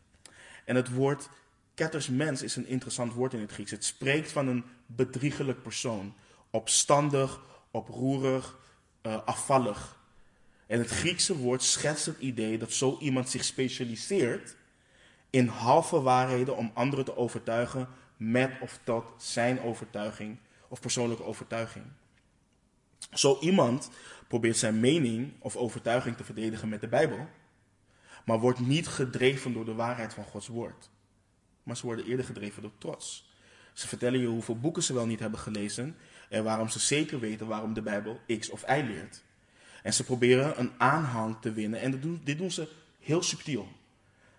En het woord kettersmens is een interessant woord in het Grieks. Het spreekt van een bedriegelijk persoon. Opstandig, oproerig, uh, afvallig. En het Griekse woord schetst het idee dat zo iemand zich specialiseert in halve waarheden om anderen te overtuigen met of tot zijn overtuiging of persoonlijke overtuiging. Zo iemand probeert zijn mening of overtuiging te verdedigen met de Bijbel, maar wordt niet gedreven door de waarheid van Gods woord. Maar ze worden eerder gedreven door trots. Ze vertellen je hoeveel boeken ze wel niet hebben gelezen en waarom ze zeker weten waarom de Bijbel X of Y leert. En ze proberen een aanhang te winnen en dit doen, ze heel subtiel.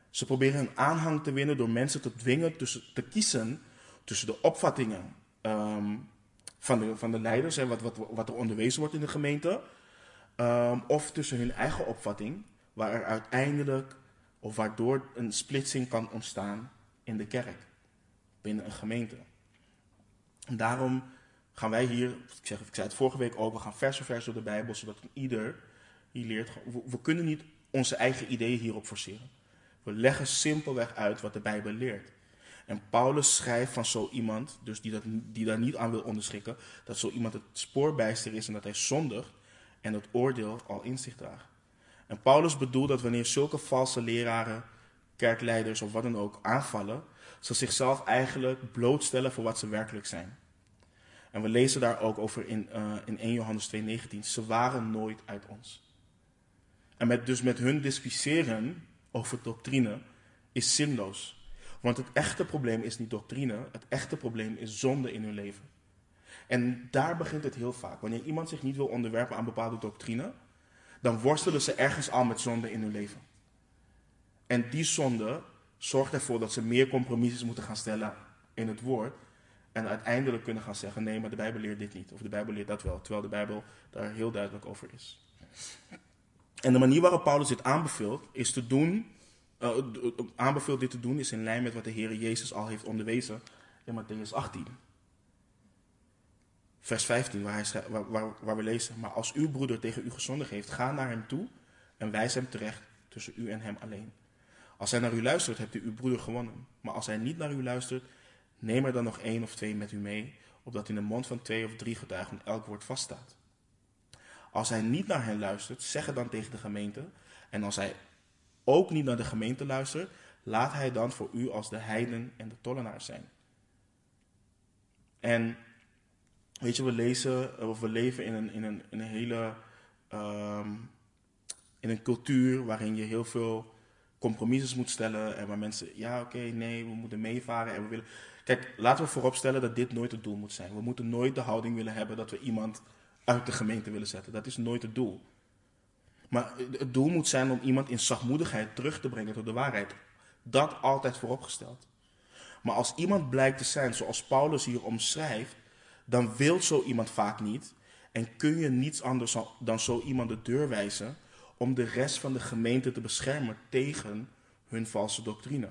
Ze proberen een aanhang te winnen door mensen te dwingen tussen, te kiezen tussen de opvattingen ehm, van, de, van de leiders, hè, wat, wat, wat er onderwezen wordt in de gemeente, um, of tussen hun eigen opvatting, waar er uiteindelijk of waardoor een splitsing kan ontstaan in de kerk, binnen een gemeente. En daarom gaan wij hier, ik, zeg, ik zei het vorige week ook, we gaan vers voor vers door de Bijbel, zodat ieder hier leert. We, we kunnen niet onze eigen ideeën hierop forceren. We leggen simpelweg uit wat de Bijbel leert. En Paulus schrijft van zo iemand, dus die, dat, die daar niet aan wil onderschikken, dat zo iemand het spoorbijster is en dat hij zondigt en het oordeel al in zich draagt. En Paulus bedoelt dat wanneer zulke valse leraren, kerkleiders of wat dan ook aanvallen, ze zichzelf eigenlijk blootstellen voor wat ze werkelijk zijn. En we lezen daar ook over in, uh, in 1 Johannes 2,19. Ze waren nooit uit ons. En met, dus met hun discussiëren over doctrine is zinloos. Want het echte probleem is niet doctrine, het echte probleem is zonde in hun leven. En daar begint het heel vaak. Wanneer iemand zich niet wil onderwerpen aan bepaalde doctrine, dan worstelen ze ergens al met zonde in hun leven. En die zonde zorgt ervoor dat ze meer compromissen moeten gaan stellen in het woord. En uiteindelijk kunnen gaan zeggen: nee, maar de Bijbel leert dit niet. Of de Bijbel leert dat wel. Terwijl de Bijbel daar heel duidelijk over is. En de manier waarop Paulus dit aanbeveelt, is te doen uh, aanbeveelt dit te doen is in lijn met wat de Heer Jezus al heeft onderwezen in Matthäus 18. Vers 15, waar, hij waar, waar, waar, we lezen: Maar als uw broeder tegen u gezondigd heeft, ga naar hem toe en wijs hem terecht tussen u en hem alleen. Als hij naar u luistert, hebt u uw broeder gewonnen. Maar als hij niet naar u luistert, neem er dan nog één of twee met u mee, opdat in de mond van twee of drie getuigen elk woord vaststaat. Als hij niet naar hen luistert, zeg het dan tegen de gemeente. En als hij ook niet naar de gemeente luistert, laat hij dan voor u als de heiden en de tollenaars zijn. En weet je, we lezen, we leven in een, in een, in een hele, um, in een cultuur waarin je heel veel compromises moet stellen en waar mensen, ja oké, nee, we moeten meevaren en we willen... Kijk, laten we vooropstellen dat dit nooit het doel moet zijn. We moeten nooit de houding willen hebben dat we iemand uit de gemeente willen zetten. Dat is nooit het doel. Maar het doel moet zijn om iemand in zachtmoedigheid terug te brengen tot de waarheid. Dat altijd vooropgesteld. Maar als iemand blijkt te zijn zoals Paulus hier omschrijft, dan wil zo iemand vaak niet. En kun je niets anders dan zo iemand de deur wijzen om de rest van de gemeente te beschermen tegen hun valse doctrine.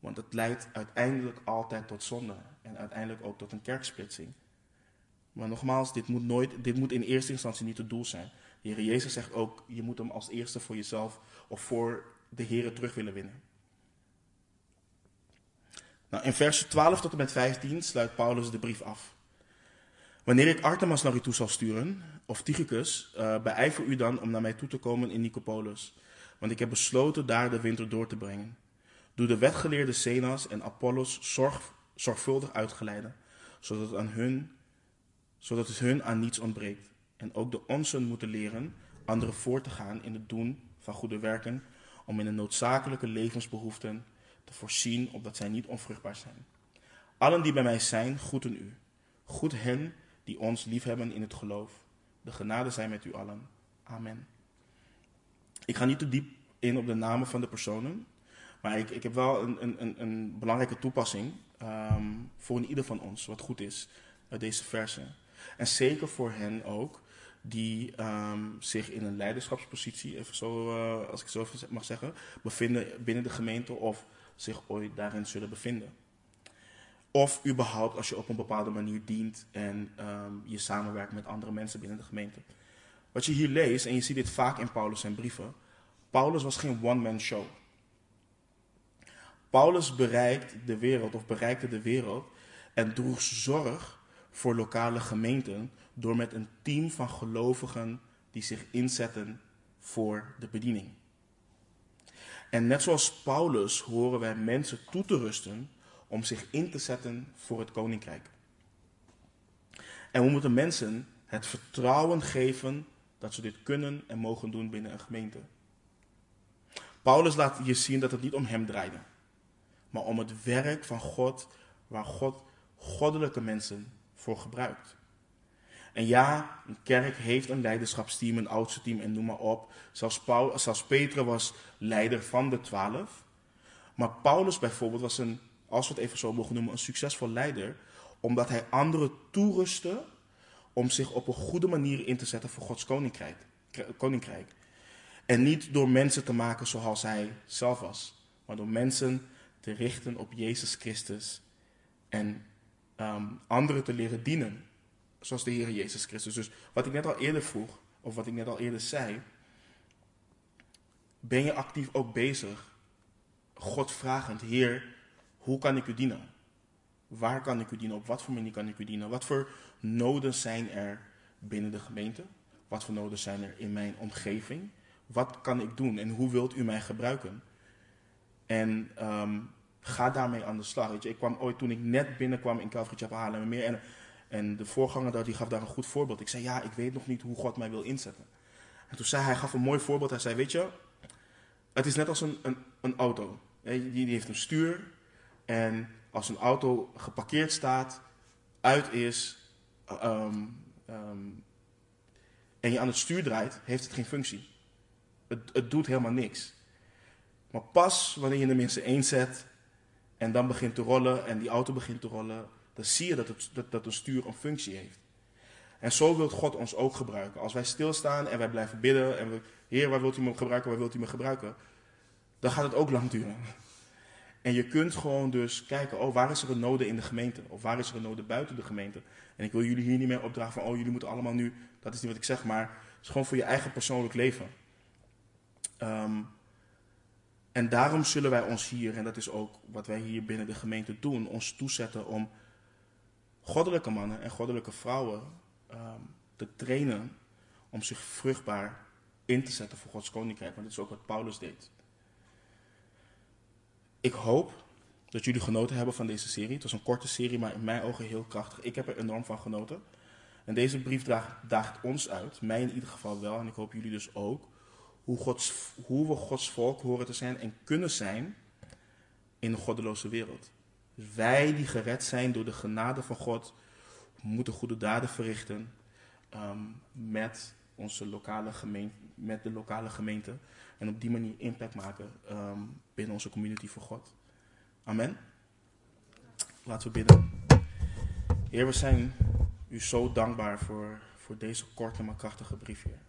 Want het leidt uiteindelijk altijd tot zonde en uiteindelijk ook tot een kerksplitsing. Maar nogmaals, dit moet, nooit, dit moet in eerste instantie niet het doel zijn. De Heer Jezus zegt ook, je moet hem als eerste voor jezelf of voor de Heer terug willen winnen. Nou, in vers 12 tot en met 15 sluit Paulus de brief af. Wanneer ik Artemas naar u toe zal sturen, of Tychicus, uh, beijver u dan om naar mij toe te komen in Nicopolis, want ik heb besloten daar de winter door te brengen. Doe de wetgeleerde Zenas en Apollos zorg, zorgvuldig uitgeleiden, zodat, aan hun, zodat het hun aan niets ontbreekt en ook de onsen moeten leren anderen voor te gaan in het doen van goede werken, om in de noodzakelijke levensbehoeften te voorzien, opdat zij niet onvruchtbaar zijn. Allen die bij mij zijn, groeten u. Goed hen die ons liefhebben in het geloof. De genade zij met u allen. Amen. Ik ga niet te diep in op de namen van de personen, maar ik, ik heb wel een, een, een belangrijke toepassing ehm, voor ieder van ons, wat goed is, uit deze versen. En zeker voor hen ook, die ehm, zich in een leiderschapspositie, even zo, uh, als ik zo mag zeggen, bevinden binnen de gemeente of zich ooit daarin zullen bevinden. Of überhaupt als je op een bepaalde manier dient en ehm, je samenwerkt met andere mensen binnen de gemeente. Wat je hier leest, en je ziet dit vaak in Paulus zijn brieven, Paulus was geen one-man show. Paulus bereikt de wereld of bereikte de wereld en droeg zorg voor lokale gemeenten door met een team van gelovigen die zich inzetten voor de bediening. En net zoals Paulus horen wij mensen toe te rusten om zich in te zetten voor het koninkrijk. En we moeten mensen het vertrouwen geven dat ze dit kunnen en mogen doen binnen een gemeente. Paulus laat je zien dat het niet om hem draaide, maar om het werk van God, waar God goddelijke mensen voor gebruikt. En ja, een kerk heeft een leiderschapsteam, een oudste team en noem maar op. Zelfs, Paul, zelfs Peter was leider van de twaalf. Maar Paulus bijvoorbeeld was een, als we het even zo mogen noemen, een succesvol leider. Omdat hij anderen toerustte om zich op een goede manier in te zetten voor Gods koninkrijk. koninkrijk. En niet door mensen te maken zoals hij zelf was. Maar door mensen te richten op Jezus Christus. En um, anderen te leren dienen zoals de Heer Jezus Christus. Dus wat ik net al eerder vroeg, of wat ik net al eerder zei, ben je actief ook bezig, God vragend, Heer, hoe kan ik u dienen? Waar kan ik u dienen? Op wat voor manier kan ik u dienen? Wat voor noden zijn er binnen de gemeente? Wat voor noden zijn er in mijn omgeving? Wat kan ik doen en hoe wilt u mij gebruiken? En um, ga daarmee aan de slag. Weet je, ik kwam ooit toen ik net binnenkwam in Calvary Chapel Haarlem meer en en de voorganger daar, die gaf daar een goed voorbeeld. Ik zei, ja, ik weet nog niet hoe God mij wil inzetten. En toen zei hij, gaf een mooi voorbeeld. Hij zei, weet je, het is net als een, een, een auto. Die, die heeft een stuur. En als een auto geparkeerd staat, uit is, um, um, en je aan het stuur draait, heeft het geen functie. Het, het doet helemaal niks. Maar pas wanneer je in zijn één zet en dan begint te rollen en die auto begint te rollen, dan zie je dat, het, dat, dat een stuur een functie heeft. En zo wil God ons ook gebruiken. Als wij stilstaan en wij blijven bidden en we, Heer, waar wilt u me gebruiken, waar wilt u me gebruiken? Dan gaat het ook lang duren. En je kunt gewoon dus kijken, oh, waar is er een nood in de gemeente? Of waar is er een nood buiten de gemeente? En ik wil jullie hier niet meer opdragen van, oh, jullie moeten allemaal nu, dat is niet wat ik zeg, maar het is gewoon voor je eigen persoonlijk leven. Um, en daarom zullen wij ons hier, en dat is ook wat wij hier binnen de gemeente doen, ons toezetten om goddelijke mannen en goddelijke vrouwen um, te trainen om zich vruchtbaar in te zetten voor Gods koninkrijk. Want dit is ook wat Paulus deed. Ik hoop dat jullie genoten hebben van deze serie. Het was een korte serie, maar in mijn ogen heel krachtig. Ik heb er enorm van genoten. En deze brief daagt ons uit, mij in ieder geval wel, en ik hoop jullie dus ook, hoe, Gods, hoe we Gods volk horen te zijn en kunnen zijn in een goddeloze wereld. Dus wij die gered zijn door de genade van God, moeten goede daden verrichten ehm, met, onze lokale gemeente, met de lokale gemeente. En op die manier impact maken ehm, binnen onze community voor God. Amen. Laten we bidden. Heer, we zijn u zo dankbaar voor, voor deze korte maar krachtige brief, Heer.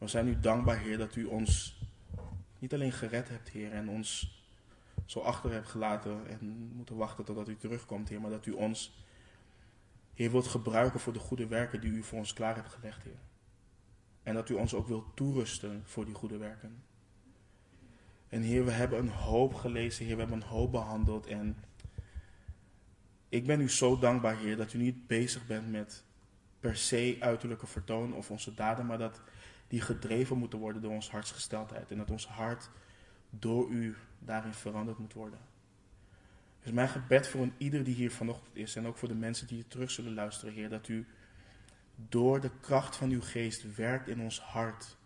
We zijn u dankbaar, Heer, dat u ons niet alleen gered hebt, Heer, en ons zo achter hebt gelaten en moeten wachten totdat u terugkomt, Heer. Maar dat u ons, Heer, wilt gebruiken voor de goede werken die u voor ons klaar hebt gelegd, Heer. En dat u ons ook wilt toerusten voor die goede werken. En Heer, we hebben een hoop gelezen, Heer, we hebben een hoop behandeld. En ik ben u zo dankbaar, Heer, dat u niet bezig bent met per se uiterlijke vertoon of onze daden, maar dat die gedreven moeten worden door ons hartsgesteldheid. En dat ons hart door u daarin veranderd moet worden. Dus mijn gebed voor een ieder die hier vanochtend is en ook voor de mensen die hier terug zullen luisteren, Heer, dat u door de kracht van uw geest werkt in ons hart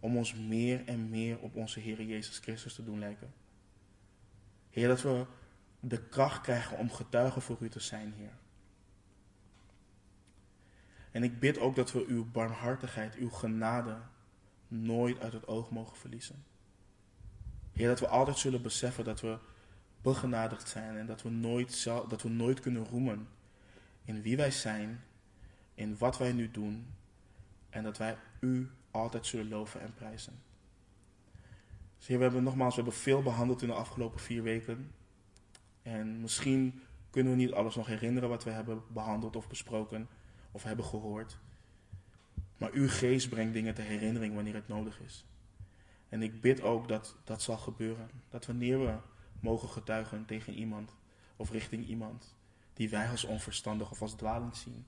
om ons meer en meer op onze Heer Jezus Christus te doen lijken. Heer, dat we de kracht krijgen om getuigen voor u te zijn, Heer. En ik bid ook dat we uw barmhartigheid, uw genade nooit uit het oog mogen verliezen. Heer, dat we altijd zullen beseffen dat we begenadigd zijn en dat we nooit, dat we nooit kunnen roemen in wie wij zijn, in wat wij nu doen en dat wij U altijd zullen loven en prijzen. Dus Heer, we hebben nogmaals, we hebben veel behandeld in de afgelopen vier weken. En misschien kunnen we niet alles nog herinneren wat we hebben behandeld of besproken of hebben gehoord. Maar uw geest brengt dingen ter herinnering wanneer het nodig is. En ik bid ook dat dat zal gebeuren. Dat wanneer we mogen getuigen tegen iemand of richting iemand die wij als onverstandig of als dwalend zien,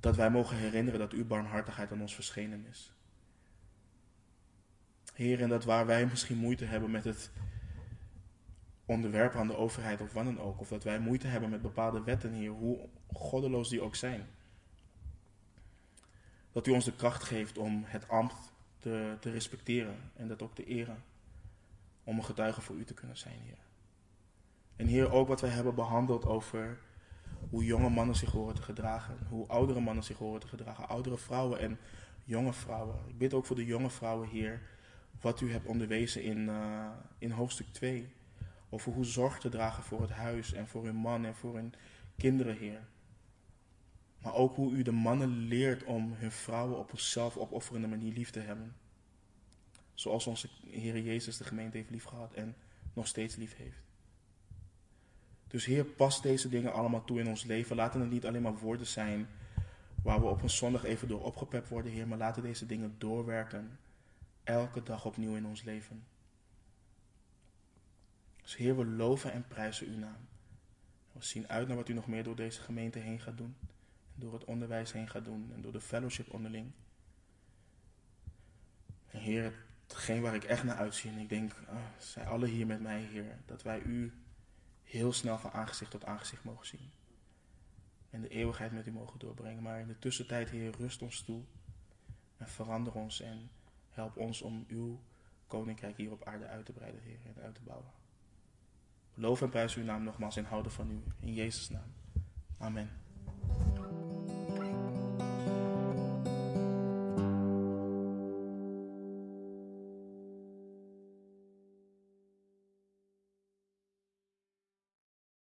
dat wij mogen herinneren dat uw barmhartigheid aan ons verschenen is. Heer, en dat waar wij misschien moeite hebben met het onderwerpen aan de overheid of wat ook, of dat wij moeite hebben met bepaalde wetten, Heer, hoe goddeloos die ook zijn, dat u ons de kracht geeft om het ambt te, te respecteren en dat ook te eren. Om een getuige voor u te kunnen zijn, Heer. En Heer, ook wat wij hebben behandeld over hoe jonge mannen zich horen te gedragen, hoe oudere mannen zich horen te gedragen, oudere vrouwen en jonge vrouwen. Ik bid ook voor de jonge vrouwen, Heer, wat u hebt onderwezen in, uh, in hoofdstuk 2. Over hoe zorg te dragen voor het huis en voor hun man en voor hun kinderen, Heer. Maar ook hoe u de mannen leert om hun vrouwen op een zelfopofferende manier lief te hebben. Zoals onze Heer Jezus de gemeente heeft liefgehad en nog steeds lief heeft. Dus Heer, pas deze dingen allemaal toe in ons leven. Laten het niet alleen maar woorden zijn waar we op een zondag even door opgepept worden, Heer. Maar laten deze dingen doorwerken. Elke dag opnieuw in ons leven. Dus Heer, we loven en prijzen uw naam. We zien uit naar wat u nog meer door deze gemeente heen gaat doen door het onderwijs heen gaat doen en door de fellowship onderling. En Heer, hetgeen waar ik echt naar uitzie, en ik denk, ah, zij alle hier met mij, Heer, dat wij U heel snel van aangezicht tot aangezicht mogen zien. En de eeuwigheid met U mogen doorbrengen. Maar in de tussentijd, Heer, rust ons toe en verander ons en help ons om Uw koninkrijk hier op aarde uit te breiden, Heer, en uit te bouwen. Loof en prijs uw naam nogmaals en houden van u. In Jezus' naam. Amen.